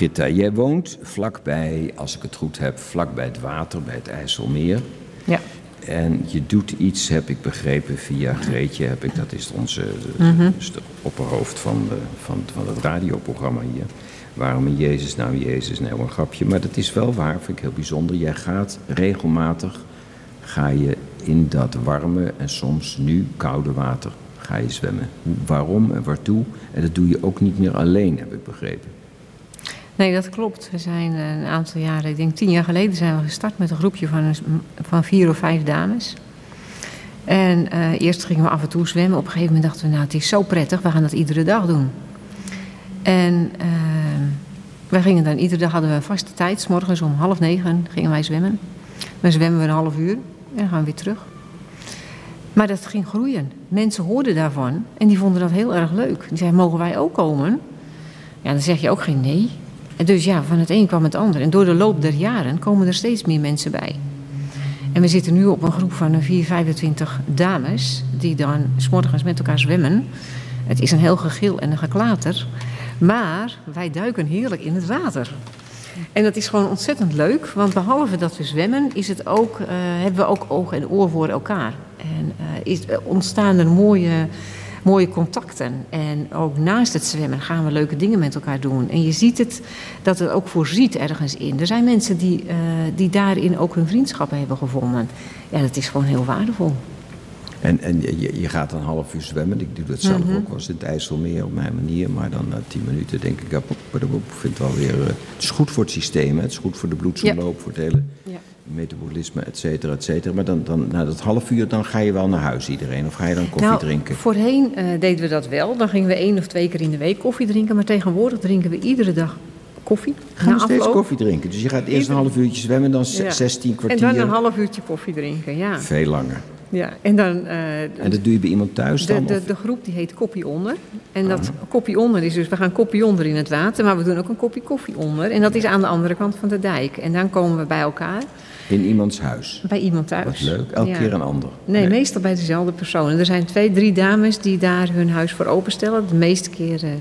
S2: Brigitta, jij woont vlakbij, als ik het goed heb, vlakbij het water, bij het IJsselmeer.
S3: Ja.
S2: En je doet iets, heb ik begrepen, via Greetje, heb ik, dat is onze
S3: Mhm.
S2: dus de opperhoofd van, de, van, van het radioprogramma hier. Waarom in Jezus, nou Jezus, nou een grapje. Maar dat is wel waar, vind ik heel bijzonder. Jij gaat regelmatig, ga je in dat warme en soms nu koude water, ga je zwemmen. Waarom en waartoe? En dat doe je ook niet meer alleen, heb ik begrepen.
S3: Nee, dat klopt. We zijn een aantal jaren, ik denk tien jaar geleden, zijn we gestart met een groepje van, van vier of vijf dames. En eh, eerst gingen we af en toe zwemmen. Op een gegeven moment dachten we, nou, het is zo prettig, we gaan dat iedere dag doen. En eh, wij gingen dan iedere dag hadden we een vaste tijd. 's morgens om half negen gingen wij zwemmen. Dan zwemmen we een half uur en gaan we weer terug. Maar dat ging groeien. Mensen hoorden daarvan en die vonden dat heel erg leuk. Die zeiden, mogen wij ook komen? Ja, dan zeg je ook geen nee. Dus ja, van het een kwam het ander. En door de loop der jaren komen er steeds meer mensen bij. En we zitten nu op een groep van 4, 25 dames... die dan s morgens met elkaar zwemmen. Het is een heel gegil en een geklater. Maar wij duiken heerlijk in het water. En dat is gewoon ontzettend leuk. Want behalve dat we zwemmen, is het ook, eh, hebben we ook oog en oor voor elkaar. En eh, is, eh, ontstaan er mooie, mooie contacten. En ook naast het zwemmen gaan we leuke dingen met elkaar doen. En je ziet het, dat het ook voorziet ergens in. Er zijn mensen die, eh, die daarin ook hun vriendschappen hebben gevonden. Ja, dat is gewoon heel waardevol.
S2: En, en je, je gaat een half uur zwemmen. Ik doe dat zelf
S3: Mhm.
S2: ook wel eens in het IJsselmeer op mijn manier. Maar dan na tien minuten denk ik, ik vind het wel weer... eh, het is goed voor het systeem, hè. het is goed voor de bloedsomloop, voor het hele
S3: Ja.
S2: Metabolisme, et cetera, et cetera. Maar dan, dan, na dat half uur, dan ga je wel naar huis iedereen. Of ga je dan koffie
S3: nou,
S2: drinken?
S3: Voorheen eh, deden we dat wel. Dan gingen we één of twee keer in de week koffie drinken. Maar tegenwoordig drinken we iedere dag koffie.
S2: Gaan we
S3: Na
S2: steeds
S3: afloop.
S2: koffie drinken. Dus je gaat eerst een half uurtje zwemmen, dan
S3: Ja.
S2: 16
S3: En
S2: kwartier.
S3: dan een half uurtje koffie drinken, ja.
S2: Veel langer.
S3: Ja. En dan... eh,
S2: En dat doe je bij iemand thuis dan?
S3: de, de, de groep die heet Koppie Onder. En dat Koppie Onder is dus, we gaan Koppie Onder in het water, maar we doen ook een kopje koffie onder. En dat is aan de andere kant van de dijk. En dan komen we bij elkaar,
S2: In iemands huis.
S3: bij iemand thuis.
S2: Wat leuk. Elke
S3: Ja.
S2: keer een ander.
S3: Nee, meestal bij dezelfde persoon. Er zijn twee, drie dames die daar hun huis voor openstellen. De meeste keren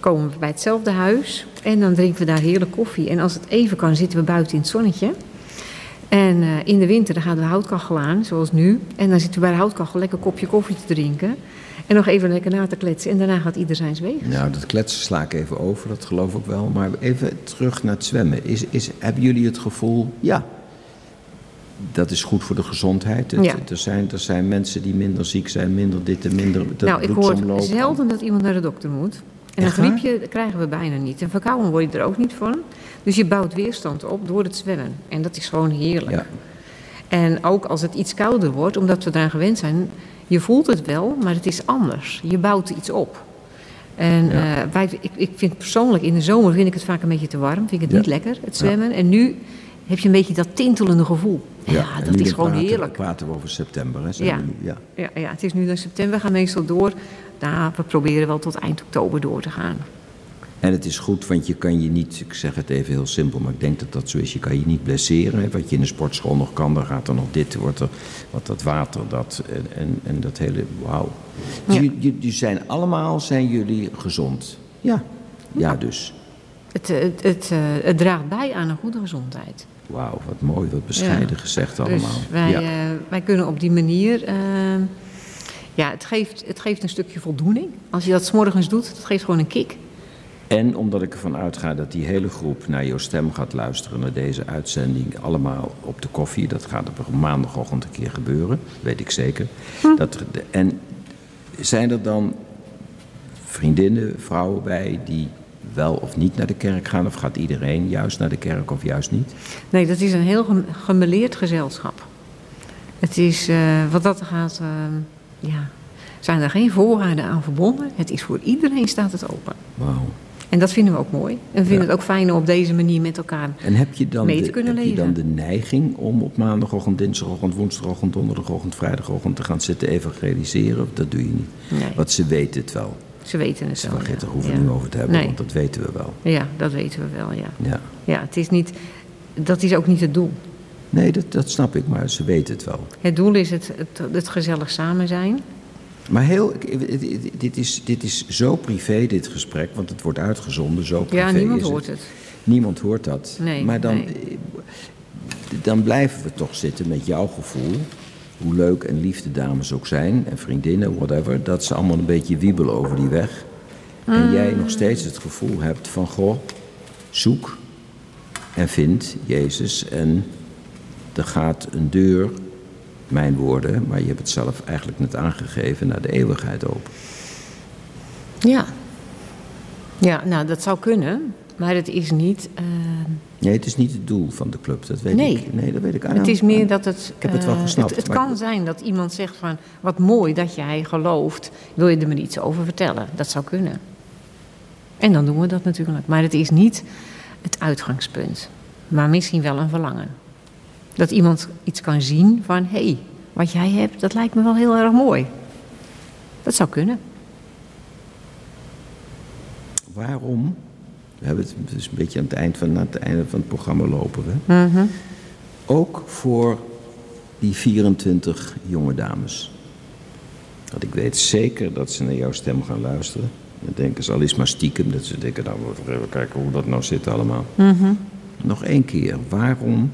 S3: komen we bij hetzelfde huis. En dan drinken we daar heerlijk koffie. En als het even kan, zitten we buiten in het zonnetje. En eh, in de winter dan gaan we de houtkachel aan, zoals nu. En dan zitten we bij de houtkachel lekker een kopje koffie te drinken. En nog even lekker na te kletsen. En daarna gaat ieder zijn weeg.
S2: Nou, dat kletsen sla ik even over, dat geloof ik wel. Maar even terug naar het zwemmen. Is, is, hebben jullie het gevoel, ja, dat is goed voor de gezondheid? Het-
S3: Ja.
S2: er, zijn, er zijn mensen die minder ziek zijn, minder dit en minder dat
S3: nou, ik hoor zelden dat iemand naar de dokter moet. En een
S2: waar?
S3: griepje krijgen we bijna niet. En verkouden word je er ook niet van. Dus je bouwt weerstand op door het zwemmen. En dat is gewoon heerlijk.
S2: Ja.
S3: En ook als het iets kouder wordt, omdat we daar gewend zijn, je voelt het wel, maar het is anders. Je bouwt iets op. En
S2: Ja.
S3: eh, wij, ik, ik vind persoonlijk, in de zomer vind ik het vaak een beetje te warm. Vind ik het
S2: Ja.
S3: niet lekker, het zwemmen. En nu heb je een beetje dat tintelende gevoel. Ja, dat is gewoon
S2: praten,
S3: heerlijk.
S2: praten we over september, hè?
S3: Ja.
S2: we nu- ja.
S3: Ja, ja, het is nu dan september, we gaan meestal door. Nou, we proberen wel tot eind oktober door te gaan.
S2: En het is goed, want je kan je niet, ik zeg het even heel simpel, maar ik denk dat dat zo is, je kan je niet blesseren. Hè. Wat je in de sportschool nog kan, dan gaat er nog dit, wordt er wat dat water, dat en, en, dat hele, wauw.
S3: Ja.
S2: jullie, zijn allemaal, zijn jullie gezond? Ja, ja dus.
S3: Het, het, het, eh, het draagt bij aan een goede gezondheid.
S2: Wauw, wat mooi, wat bescheiden
S3: Ja.
S2: gezegd allemaal.
S3: Dus wij,
S2: ja.
S3: eh, wij kunnen op die manier. eh, ja, het geeft, het geeft een stukje voldoening. Als je dat 's morgens doet, dat geeft gewoon een kick.
S2: En omdat ik ervan uitga dat die hele groep naar jouw stem gaat luisteren, naar deze uitzending, allemaal op de koffie. Dat gaat op maandagochtend een keer gebeuren, weet ik zeker. Dat, er de- en zijn er dan vriendinnen, vrouwen bij die wel of niet naar de kerk gaan? Of gaat iedereen juist naar de kerk of juist niet?
S3: Nee, dat is een heel gem- gemeleerd gezelschap. Het is, eh, wat dat gaat, eh, ja, zijn er geen voorwaarden aan verbonden. Het is voor iedereen staat het open.
S2: Wauw.
S3: En dat vinden we ook mooi. En we vinden
S2: Ja.
S3: het ook fijn om op deze manier met elkaar
S2: En heb je dan,
S3: mee te
S2: de, heb je dan de neiging om op maandagochtend, dinsdagochtend, woensdagochtend, donderdagochtend, vrijdagochtend te gaan zitten evangeliseren? Dat doe je niet?
S3: Nee.
S2: Want ze weten het wel.
S3: Ze weten het
S2: Ze
S3: wel.
S2: vergeten,
S3: ja.
S2: hoeven
S3: Ja.
S2: we niet over te hebben,
S3: Nee.
S2: want dat weten we wel.
S3: Ja, dat weten we wel, ja.
S2: Ja.
S3: Ja, het is niet, dat is ook niet het doel.
S2: Nee, dat, dat snap ik, maar ze weten het wel.
S3: Het doel is het, het, het gezellig samen zijn.
S2: Maar heel, dit is, dit is zo privé, dit gesprek, want het wordt uitgezonden, zo privé
S3: Ja, niemand
S2: is het.
S3: hoort het.
S2: Niemand hoort dat.
S3: Nee,
S2: maar dan,
S3: nee.
S2: eh, dan blijven we toch zitten met jouw gevoel. Hoe leuk en lief de dames ook zijn, en vriendinnen, whatever. Dat ze allemaal een beetje wiebelen over die weg. En jij nog steeds het gevoel hebt van, goh, zoek en vind Jezus. En er gaat een deur, mijn woorden, maar je hebt het zelf eigenlijk net aangegeven, naar de eeuwigheid open.
S3: Ja. Ja, nou, dat zou kunnen. Maar het is niet... eh,
S2: Nee, het is niet het doel van de club, dat weet
S3: Nee.
S2: ik. Nee, dat weet ik. Ah,
S3: het
S2: nou,
S3: is meer
S2: ah,
S3: dat het...
S2: Ik heb het wel
S3: eh,
S2: gesnapt.
S3: Het, het
S2: maar-
S3: kan zijn dat iemand zegt van... Wat mooi dat jij gelooft. Wil je er me iets over vertellen? Dat zou kunnen. En dan doen we dat natuurlijk. Maar het is niet het uitgangspunt. Maar misschien wel een verlangen. Dat iemand iets kan zien van... Hé, hey, wat jij hebt, dat lijkt me wel heel erg mooi. Dat zou kunnen.
S2: Waarom? We hebben het dus een beetje aan het, eind van, aan het einde van het programma lopen. We.
S3: Mhm.
S2: Ook voor die 24 jonge dames. Want ik weet zeker dat ze naar jouw stem gaan luisteren. Dan denken ze al eens maar stiekem. Dat ze denken, nou, we even kijken hoe dat nou zit allemaal.
S3: Mhm.
S2: Nog één keer. Waarom,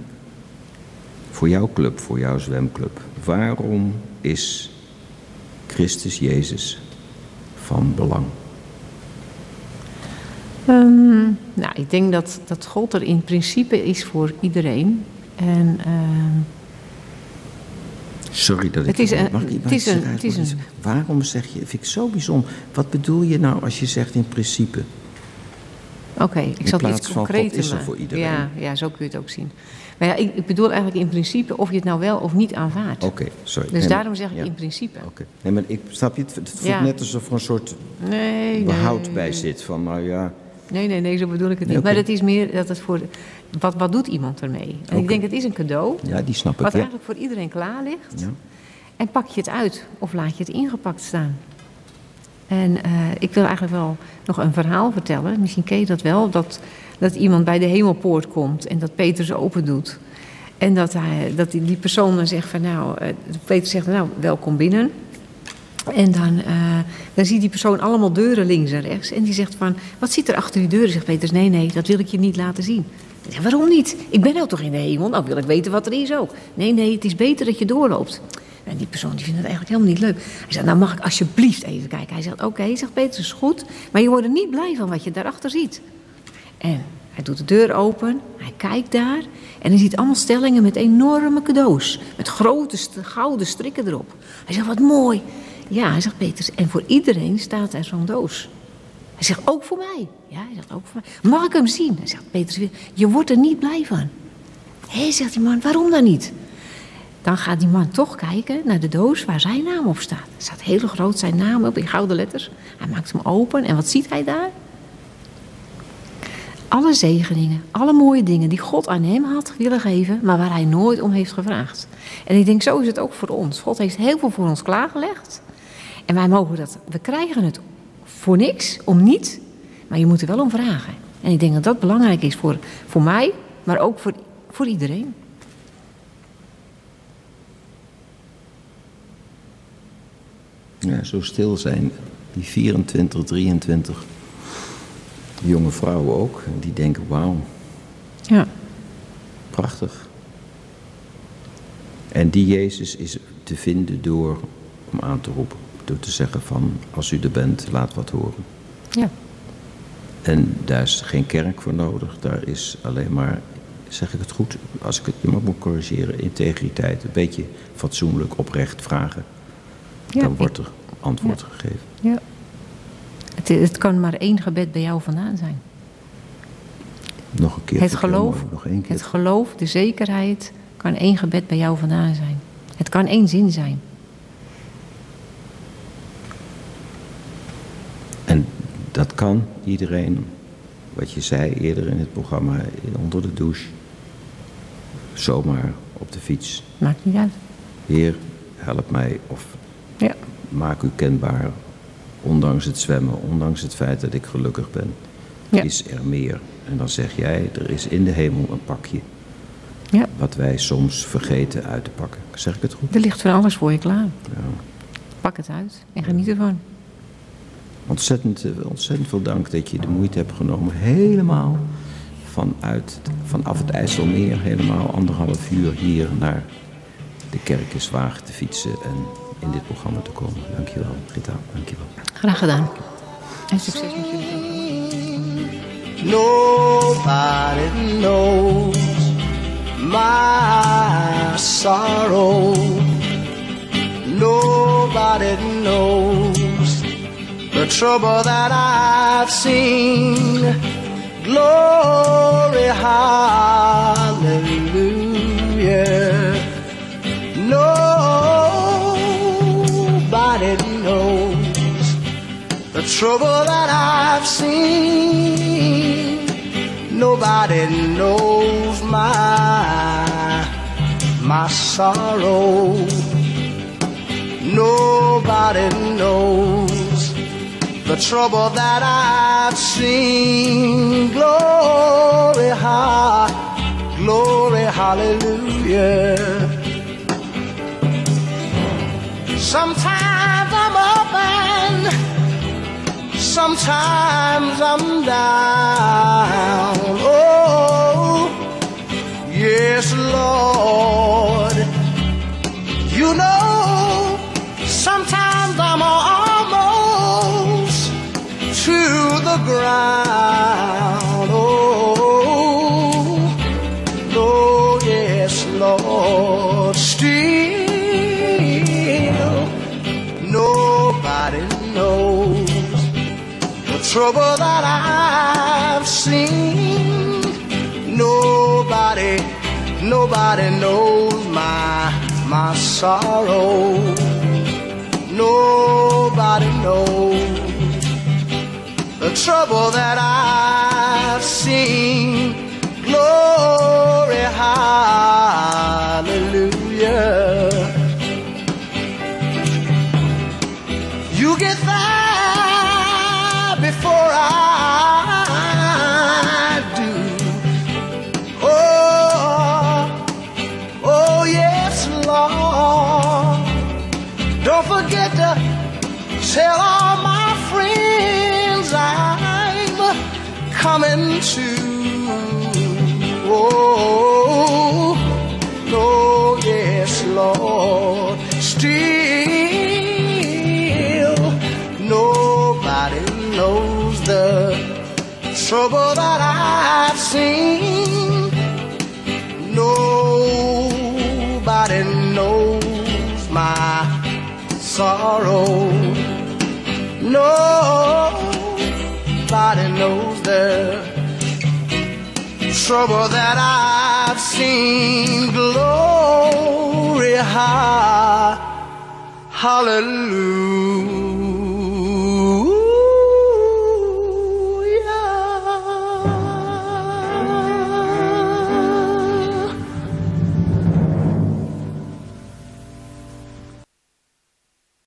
S2: voor jouw club, voor jouw zwemclub... waarom is Christus Jezus van belang?
S3: Ehm, nou, ik denk dat, dat God er in principe is voor iedereen. En ehm,
S2: Sorry dat ik...
S3: Het is een-
S2: mag ik-
S3: het is een- het is een-
S2: Waarom zeg je... Vind ik zo bijzonder. Wat bedoel je nou als je zegt in principe?
S3: Oké, ik zal het iets concreter
S2: is er voor iedereen.
S3: Ja, ja, zo kun je het ook zien. Maar ja, ik, ik bedoel eigenlijk in principe of je het nou wel of niet aanvaardt.
S2: Oké, sorry.
S3: Dus
S2: Nee,
S3: daarom zeg ik
S2: ja.
S3: in principe.
S2: Oké. Nee, maar ik snap je, het, het voelt
S3: Ja.
S2: net alsof er een soort
S3: Nee,
S2: behoud
S3: nee,
S2: bij zit. Van, nou ja,
S3: Nee, nee, nee, zo bedoel ik het niet. Maar het is meer dat het voor... Wat, wat doet iemand ermee? En ik denk, het is een cadeau.
S2: ja die snap ik.
S3: Wat eigenlijk voor iedereen klaar ligt.
S2: Ja.
S3: En pak je het uit of laat je het ingepakt staan. En eh, ik wil eigenlijk wel nog een verhaal vertellen. Misschien ken je dat wel. Dat, dat iemand bij de hemelpoort komt en dat Peter ze open doet. En dat, hij, dat die, die persoon dan zegt van nou... eh, Peter zegt nou, welkom binnen. En dan, eh, dan ziet die persoon allemaal deuren links en rechts. En die zegt van, wat zit er achter die deuren? Zegt Peter, nee, nee, dat wil ik je niet laten zien. Waarom niet? Ik ben nou toch in de hemel? Nou wil ik weten wat er is ook. Nee, nee, het is beter dat je doorloopt. En die persoon die vindt het eigenlijk helemaal niet leuk. Hij zegt, nou mag ik alsjeblieft even kijken. Hij zegt, oké, zegt Peter, is goed. Maar je wordt er niet blij van wat je daarachter ziet. En hij doet de deur open, hij kijkt daar en hij ziet allemaal stellingen met enorme cadeaus. Met grote gouden strikken erop. Hij zegt, wat mooi. Ja, hij zegt Peters, en voor iedereen staat er zo'n doos. Hij zegt, ook voor mij. Ja, hij zegt, ook voor mij. Mag ik hem zien? Hij zegt, Peters, je wordt er niet blij van. Hé, zegt die man, waarom dan niet? Dan gaat die man toch kijken naar de doos waar zijn naam op staat. Er staat heel groot zijn naam op in gouden letters. Hij maakt hem open en wat ziet hij daar? Alle zegeningen, alle mooie dingen die God aan hem had willen geven, maar waar hij nooit om heeft gevraagd. En ik denk, zo is het ook voor ons. God heeft heel veel voor ons klaargelegd. En wij mogen dat, we krijgen het voor niks, om niet, maar je moet er wel om vragen. En ik denk dat dat belangrijk is voor, voor mij, maar ook voor, voor iedereen.
S2: Ja, zo stil zijn. Die 24, 23 jonge vrouwen ook. Die denken, wauw,
S3: Ja.
S2: prachtig. En die Jezus is te vinden door om aan te roepen. Door te zeggen van, als u er bent, laat wat horen.
S3: ja.
S2: En daar is geen kerk voor nodig. Daar is alleen maar, zeg ik het goed, als ik het moet corrigeren, integriteit. Een beetje fatsoenlijk, oprecht vragen.
S3: Ja,
S2: Dan wordt er antwoord gegeven.
S3: Ja. Het, het kan maar één gebed bij jou vandaan zijn.
S2: Nog een keer.
S3: Het geloof,
S2: me Nog één keer.
S3: het geloof, de zekerheid, kan één gebed bij jou vandaan zijn. Het kan één zin zijn.
S2: En dat kan iedereen, wat je zei eerder in het programma, onder de douche, zomaar op de fiets.
S3: Maakt niet uit.
S2: Heer, help mij of
S3: Ja.
S2: maak u kenbaar, ondanks het zwemmen, ondanks het feit dat ik gelukkig ben,
S3: Ja.
S2: is er meer. En dan zeg jij, er is in de hemel een pakje,
S3: ja.
S2: wat wij soms vergeten uit te pakken. Zeg ik het goed?
S3: Er ligt van alles voor je klaar.
S2: Ja.
S3: Pak het uit en geniet ervan.
S2: Ontzettend, eh, ontzettend veel dank dat je de moeite hebt genomen helemaal vanuit, vanaf het IJsselmeer helemaal anderhalf uur hier naar de kerk is te fietsen en in dit programma te komen. Dankjewel, Rita. Dankjewel.
S3: Graag gedaan. En succes met jullie.
S1: Nobody knows my sorrow. Nobody knows the trouble that I've seen. Glory, hallelujah. Trouble that I've seen. Nobody knows my my sorrow. Nobody knows the trouble that I've seen. Glory, ha, glory, hallelujah. Sometimes sometimes I'm down. Oh, yes, Lord. You know, sometimes I'm almost to the ground. Oh, oh, yes, Lord. Trouble that I've seen. Nobody, nobody knows my my sorrow. Nobody knows the trouble that I've seen. Glory, hallelujah. Trouble that I've seen. Nobody knows my sorrow. Nobody knows the trouble that I've seen. Glory, ha, hallelujah.